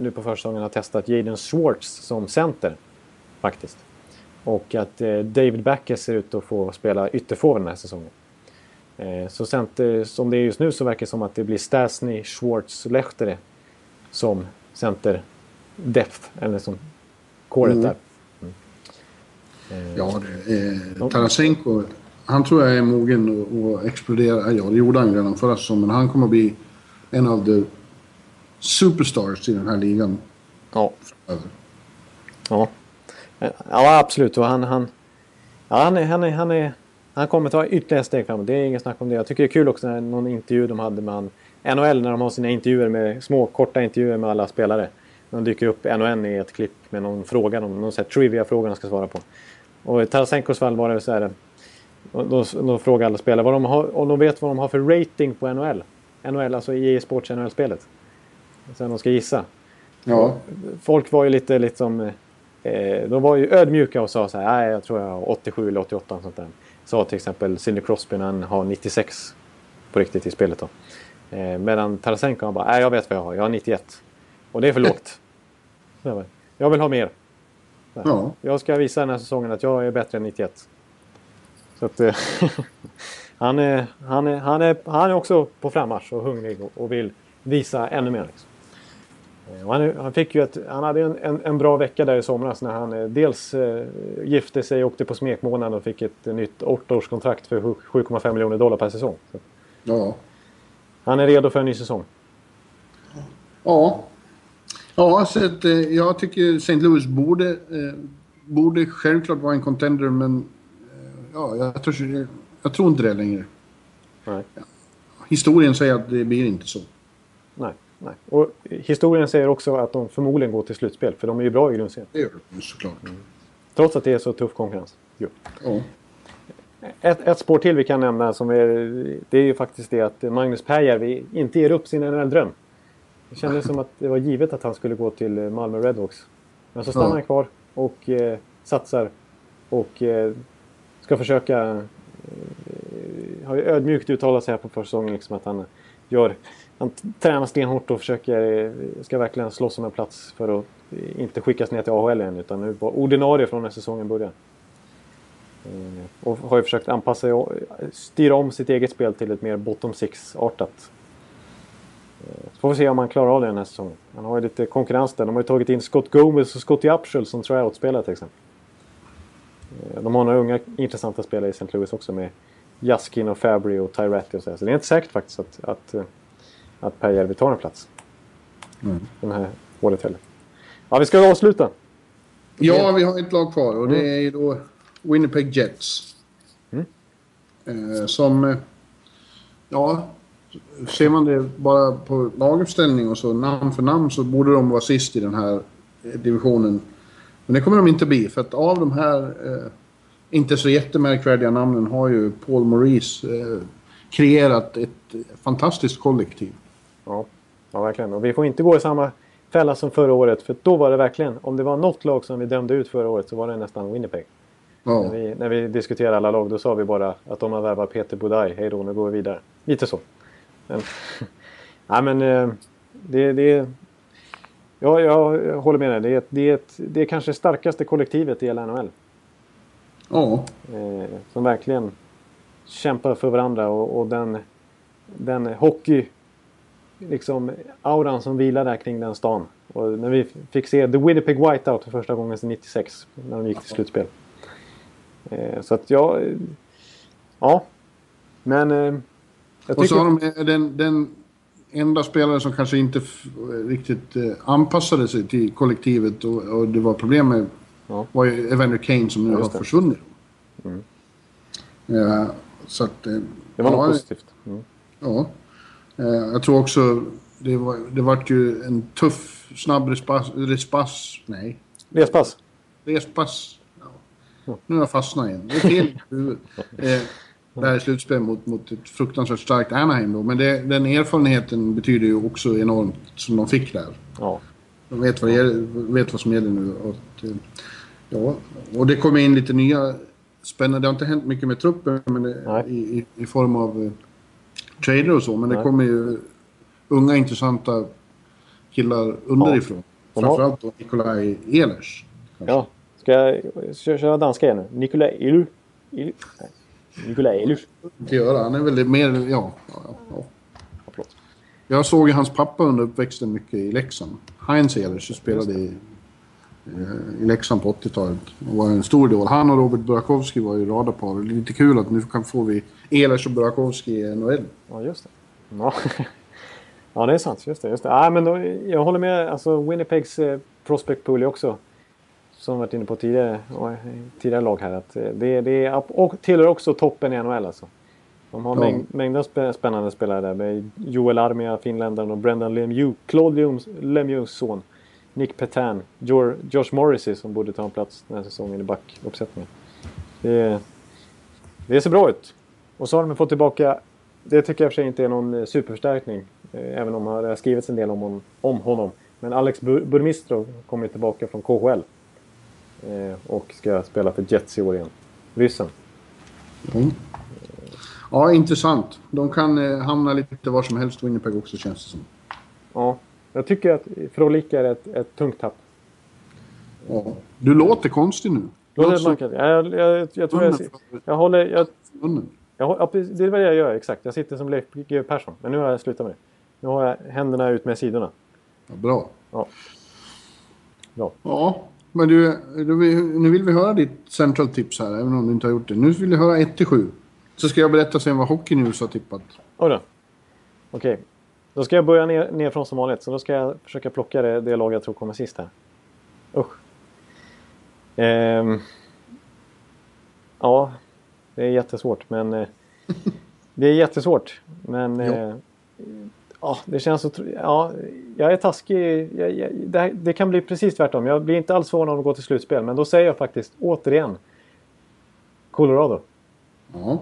nu på försäsongen har testat Jaden Schwartz som center. Faktiskt. Och att eh, David Backes ser ut att få spela ytterforward den här säsongen. Eh, så center, som det är just nu så verkar det som att det blir Stasny, Schwartz, Lehtere som center depth. Eller som coret Mm. där. Ja, det, eh, Tarasenko, han tror jag är mogen att- explodera. Ja, det gjorde han redan förra säsongen, men han kommer att bli en av de superstars i den här ligan. Ja. Ja, Eh, ja absolut. Och han, han, ja, han, är, han, är, han, är, han kommer ta ytterligare steg framåt. Det är ingen snack om det. Jag tycker det är kul också när någon intervju de hade med han, NHL när de har sina intervjuer med små korta intervjuer med alla spelare. De dyker upp en och en i ett klipp med någon fråga, någon, någon trivia-fråga de ska svara på. Och i Tarasenkos fall var det så här. Då, då, då frågar alla spelare vad de har, om de vet vad de har för rating på NHL. NHL, alltså EA Sports NHL-spelet. Sen de ska gissa Ja, folk var ju lite liksom... Eh, de var ju ödmjuka och sa så här, nej jag tror jag har 87 eller 88 och sånt där. Sa till exempel Sidney Crosby när han har 96 på riktigt i spelet då. Eh, medan Tarasenko han bara, nej jag vet vad jag har, jag har 91. Och det är för lågt. Bara, Jag vill ha mer. ja. Jag ska visa den här säsongen att jag är bättre än 91. Så att... Eh, han, är, han, är, han, är, han är också på frammarsch och hungrig och, och vill visa ännu mer. Liksom. Eh, han, han, fick ju ett, han hade en, en, en bra vecka där i somras när han eh, dels eh, gifte sig, åkte på smekmånad och fick ett nytt åttaårskontrakt för 7,5 miljoner dollar per säsong. Så ja. han är redo för en ny säsong. Ja. Ja, så att, jag tycker St. Louis borde, eh, borde självklart vara en contender, men ja, jag, tror, jag tror inte det längre. Nej. Historien säger att det blir inte så. Nej, nej. Och historien säger också att de förmodligen går till slutspel, för de är ju bra i grundserien. Det gör det såklart. Trots att det är så tuff konkurrens. Jo. Ja. Ett, ett spår till vi kan nämna som är, det är ju faktiskt det att Magnus Pääjärvi inte ger upp sin NHL-dröm. Det kändes som att det var givet att han skulle gå till Malmö Redhawks. Men så stannar Ja. han kvar och eh, satsar och eh, ska försöka... Eh, har ju ödmjukt uttalat sig här på försäsongen liksom att han eh, gör... Han tränar stenhårt och försöker, eh, ska verkligen slåss om en plats för att inte skickas ner till AHL än utan nu vara ordinarie från när säsongen börjar. Och har ju försökt anpassa sig och styra om sitt eget spel till ett mer bottom six-artat. Så får vi se om han klarar av det den här säsongen. Han har ju lite konkurrens där. De har ju tagit in Scott Gomez och Scotty Upshall som tryout-spelare till exempel. De har några unga intressanta spelare i St. Louis också med Jaskin och Fabry och Tyratti och så, här. så det är inte säkert faktiskt att, att, eh, att Pääjärvi tar en plats. Den här året heller. Ja, vi ska avsluta. Ja, vi har ett lag kvar och det är ju då Winnipeg Jets. Eh, som... eh, Ja, ser man det bara på laguppställning och så namn för namn så borde de vara sist i den här eh, divisionen. Men det kommer de inte bli för att av de här eh, inte så jättemärkvärdiga namnen har ju Paul Maurice eh, kreerat ett fantastiskt kollektiv. Ja, ja, verkligen. Och vi får inte gå i samma fälla som förra året. För då var det verkligen, om det var något lag som vi dömde ut förra året så var det nästan Winnipeg. När Ja, vi, när vi diskuterade alla lag då sa vi bara att de har värvat Peter Budaj. Hej då, nu går vi vidare. Lite så. Men, ja, men eh, det, det, ja, jag håller med dig. Det är, det, är ett, det är kanske det starkaste kollektivet i hela NHL. Ja, Eh, som verkligen kämpar för varandra och, och den, den hockey liksom auran som vilar där kring den stan. Och när vi fick se The Winnipeg Whiteout för första gången sedan 96 när de gick till slutspel. Eh, så att ja, eh, ja. Men eh, jag Och så har de eh, den, den enda spelare som kanske inte riktigt eh, anpassade sig till kollektivet och, och det var problem med Ja. var ju Evander Kane som nu har försvunnit. Ja, så att... eh, Det var ja, något positivt. Mm. Ja. Eh, jag tror också det, var, det vart ju en tuff, snabb respass... respass nej. Respass. Respass. Ja. Nu har jag fastnat igen. Det är fel i huvudet. Eh, det här är slutspel mot, mot ett fruktansvärt starkt Anaheim då. Men det, den erfarenheten betyder ju också enormt som de fick där. Ja. De vet vad, det, vet vad som gäller nu. Och, eh, ja, och det kommer in lite nya spännande... Det har inte hänt mycket med truppen men det, i, i, form av eh, trader och så. Men Nej. det kommer ju unga intressanta killar underifrån. Ja. Framförallt då Nikolaj Ehlers. Ja. Ska jag köra danska igen nu? Nikolaj Ehlers? Nikolaj Ehlers? Det gör Han är väl mer... Ja. ja, ja. Jag såg hans pappa under uppväxten mycket i Leksand. Heinz Ehlers spelade i, i Leksand på 80-talet. Och var en stor idol. Han och Robert Burakovsky var ju radarpar. Lite kul att nu kan få vi Ehlers och Burakovsky i NHL. Ja, just det. Ja. Ja, det är sant. Just det. Just det. Ja, men då, jag håller med. Alltså, Winnipegs eh, prospect pool också, som varit inne på tidigare, tidigare lag här, att eh, det, det är, och tillhör också toppen i NHL alltså. De har ja. mäng, mängder spännande spelare där med Joel Armia, finländaren och Brendan Lemieux, Claude Lemieux son. Nick Petan, Josh Morrissey som borde ta en plats den här säsongen i backuppsättningen. Det, det ser bra ut. Och så har de fått tillbaka, det tycker jag för sig inte är någon eh, superförstärkning. Eh, även om det har skrivits en del om, om honom. Men Alex Burmistro kommer tillbaka från KHL. Eh, och ska spela för Jets i år igen. Ryssen. Mm. Ja, intressant. De kan eh, hamna lite var som helst, Winnipeg också känns det som. Ja, jag tycker att Frolic är ett, ett tungt tapp. Ja. Du låter konstig nu. Låter jag, jag, jag, jag tror jag, jag håller... Jag, jag, det är vad jag gör, exakt. Jag sitter som Leif G Persson. Men nu har jag slutat med det. Nu har jag händerna ut med sidorna. Ja, bra. Ja. Bra. Ja, men du, nu vill vi höra ditt central tips här, även om du inte har gjort det. Nu vill vi höra 1-7. Så ska jag berätta sen vad Hockey News har tippat. Oj då. Okej. Då ska jag börja ner, ner från som vanligt. Så då ska jag försöka plocka det, det lag jag tror kommer sist här. Usch. Ehm. Ja, det är jättesvårt men... Eh, det är jättesvårt. Men... Eh, Ja, det känns så... Ja, jag är taskig. Jag, jag, det, det, kan bli precis tvärtom. Jag blir inte alls förvånad om att gå till slutspel. Men då säger jag faktiskt återigen Colorado. Ja.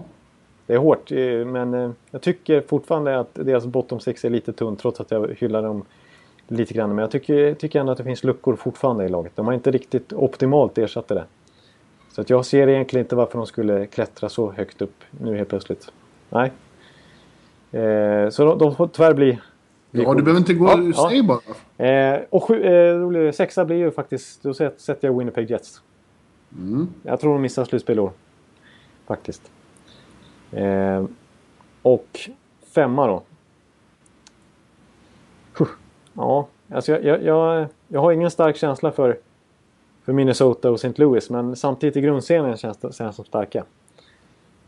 Det är hårt, eh, men eh, jag tycker fortfarande att deras bottom six är lite tunt trots att jag hyllar dem lite grann. Men jag tycker, tycker ändå att det finns luckor fortfarande i laget. De har inte riktigt optimalt ersatt det. Så att jag ser egentligen inte varför de skulle klättra så högt upp nu helt plötsligt. Nej, Eh, så de, de, får tyvärr bli... bli ja, du behöver inte gå... Ja, Säg ja. bara. Eh, och sju, eh, sexa blir ju faktiskt... Då sätter jag Winnipeg Jets. Mm. Jag tror de missar slutspel i år. Faktiskt. Eh, och femma då. Ja, alltså jag, jag, jag, jag, har ingen stark känsla för, för Minnesota och St. Louis. Men samtidigt i grundserien känns som starka.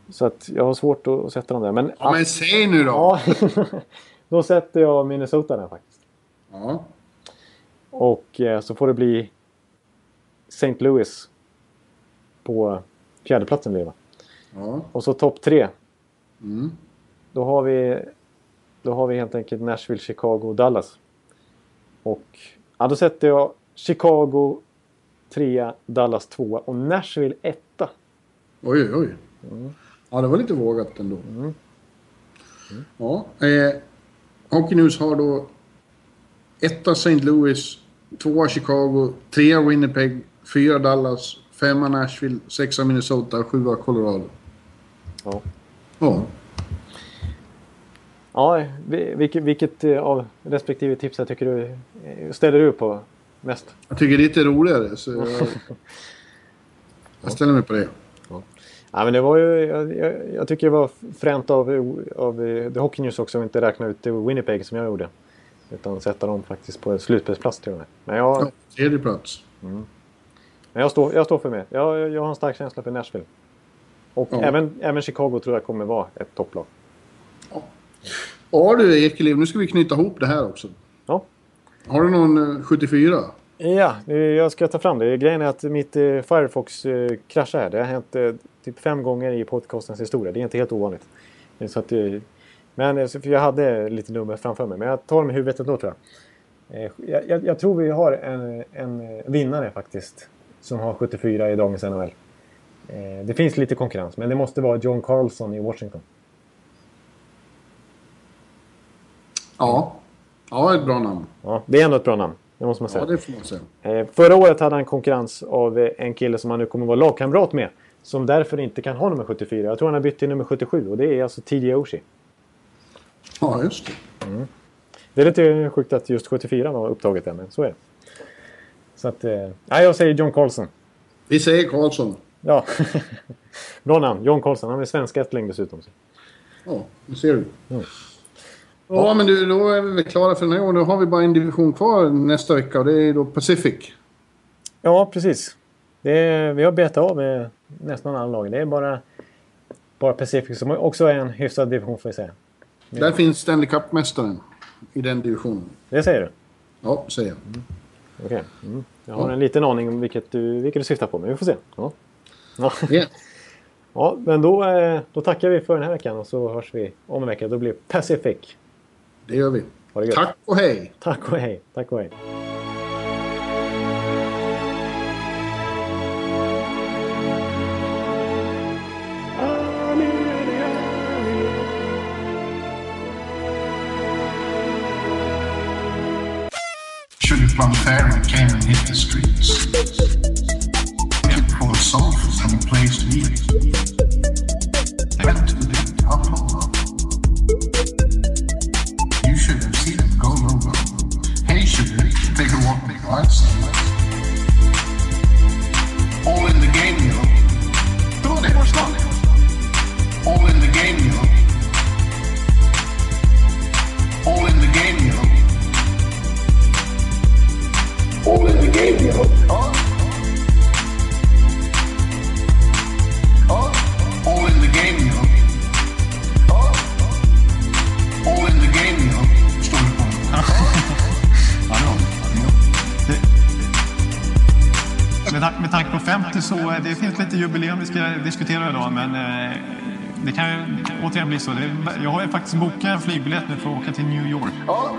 Så att jag har svårt att sätta dem där. Men, ja, men säg nu då! Ja, då sätter jag Minnesota där faktiskt. Ja. Och eh, så får det bli St. Louis på fjärdeplatsen blir det Ja. Och så topp tre. Mm. Då har vi då har vi helt enkelt Nashville, Chicago och Dallas. Och ja, då sätter jag Chicago trea, Dallas tvåa och Nashville etta. Oj, oj. Mm. Ja, det var lite vågat ändå. Mm. Mm. Ja, eh, Hockey News har då etta St. Louis, tvåa Chicago, trea Winnipeg, fyra Dallas, femma Nashville, sexa Minnesota, sjua Colorado. Ja. Ja. Ja, vilket, vilket eh, av respektive tips jag tycker du eh, ställer du på mest? Jag tycker det är lite roligare så jag, jag ställer mig på det. Ja, men det var ju, jag, jag, tycker det var fränt av, av The Hockey News också att inte räkna ut Winnipeg som jag gjorde. Utan sätta dem faktiskt på slutspelsplats till och med. Men jag... Ja, tredje plats. Mm. Men jag står, jag står för mig. Jag, jag har en stark känsla för Nashville. Och ja. även, även Chicago tror jag kommer vara ett topplag. Ja. ja du Ekeliv, nu ska vi knyta ihop det här också. Ja. Har du någon 74? Eh, ja, jag ska ta fram det. Grejen är att mitt eh, Firefox eh, kraschade här. Det har hänt typ fem gånger i podcastens historia. Det är inte helt ovanligt. Så att, Men eh, för jag hade lite nummer framför mig. Men jag tar dem i huvudet ändå tror jag. Eh, jag, jag. jag tror vi har en, en vinnare faktiskt. Som har 74 i dagens NHL. Eh, det finns lite konkurrens. Men det måste vara John Carlson i Washington. Ja. Ja, ett bra namn. Ja, det är ändå ett bra namn. Det måste man säga. Ja, det får man säga. Eh, förra året hade han konkurrens av eh, en kille som han nu kommer vara lagkamrat med. Som därför inte kan ha nummer 74. Jag tror han har bytt till nummer 77 och det är alltså TJ Oshie. Ja, just det. Det är lite sjukt att just 74 var upptaget där, men så är det. Så att... Eh, jag säger John Carlson. Vi säger Karlsson. Ja. Bra namn. John Carlson. Han är svensk ättling dessutom. Ja, det ser du. Ja, men du, då är vi väl klara för den här gången. Då har vi bara en division kvar nästa vecka och det är då Pacific. Ja, precis. Är, vi har betat av med nästan alla lag. Det är bara, bara Pacific som också är en hyfsad division får vi säga. Där finns Stanley Cup-mästaren i den divisionen. Det säger du? Ja, säger jag. Okej. Mm. Jag har en liten aning om vilket du, vilket du syftar på, men vi får se. Ja, ja. Ja. ja men då, eh, då tackar vi för den här veckan och så hörs vi om en vecka. Då blir Pacific. Det gör vi. Det. Tack och hej! Tack och hej. Tack och hej. Sugar Plum Fairy came and hit the streets. Place to. They went to the Apollo. You should have seen them go, go, go. Hey, sugar, take a walk, big. All 50 så eh, det finns lite jubileum vi ska diskutera idag men eh, det kan ju återigen bli så. Jag har ju faktiskt bokat en flygbiljett nu för att åka till New York. Ja.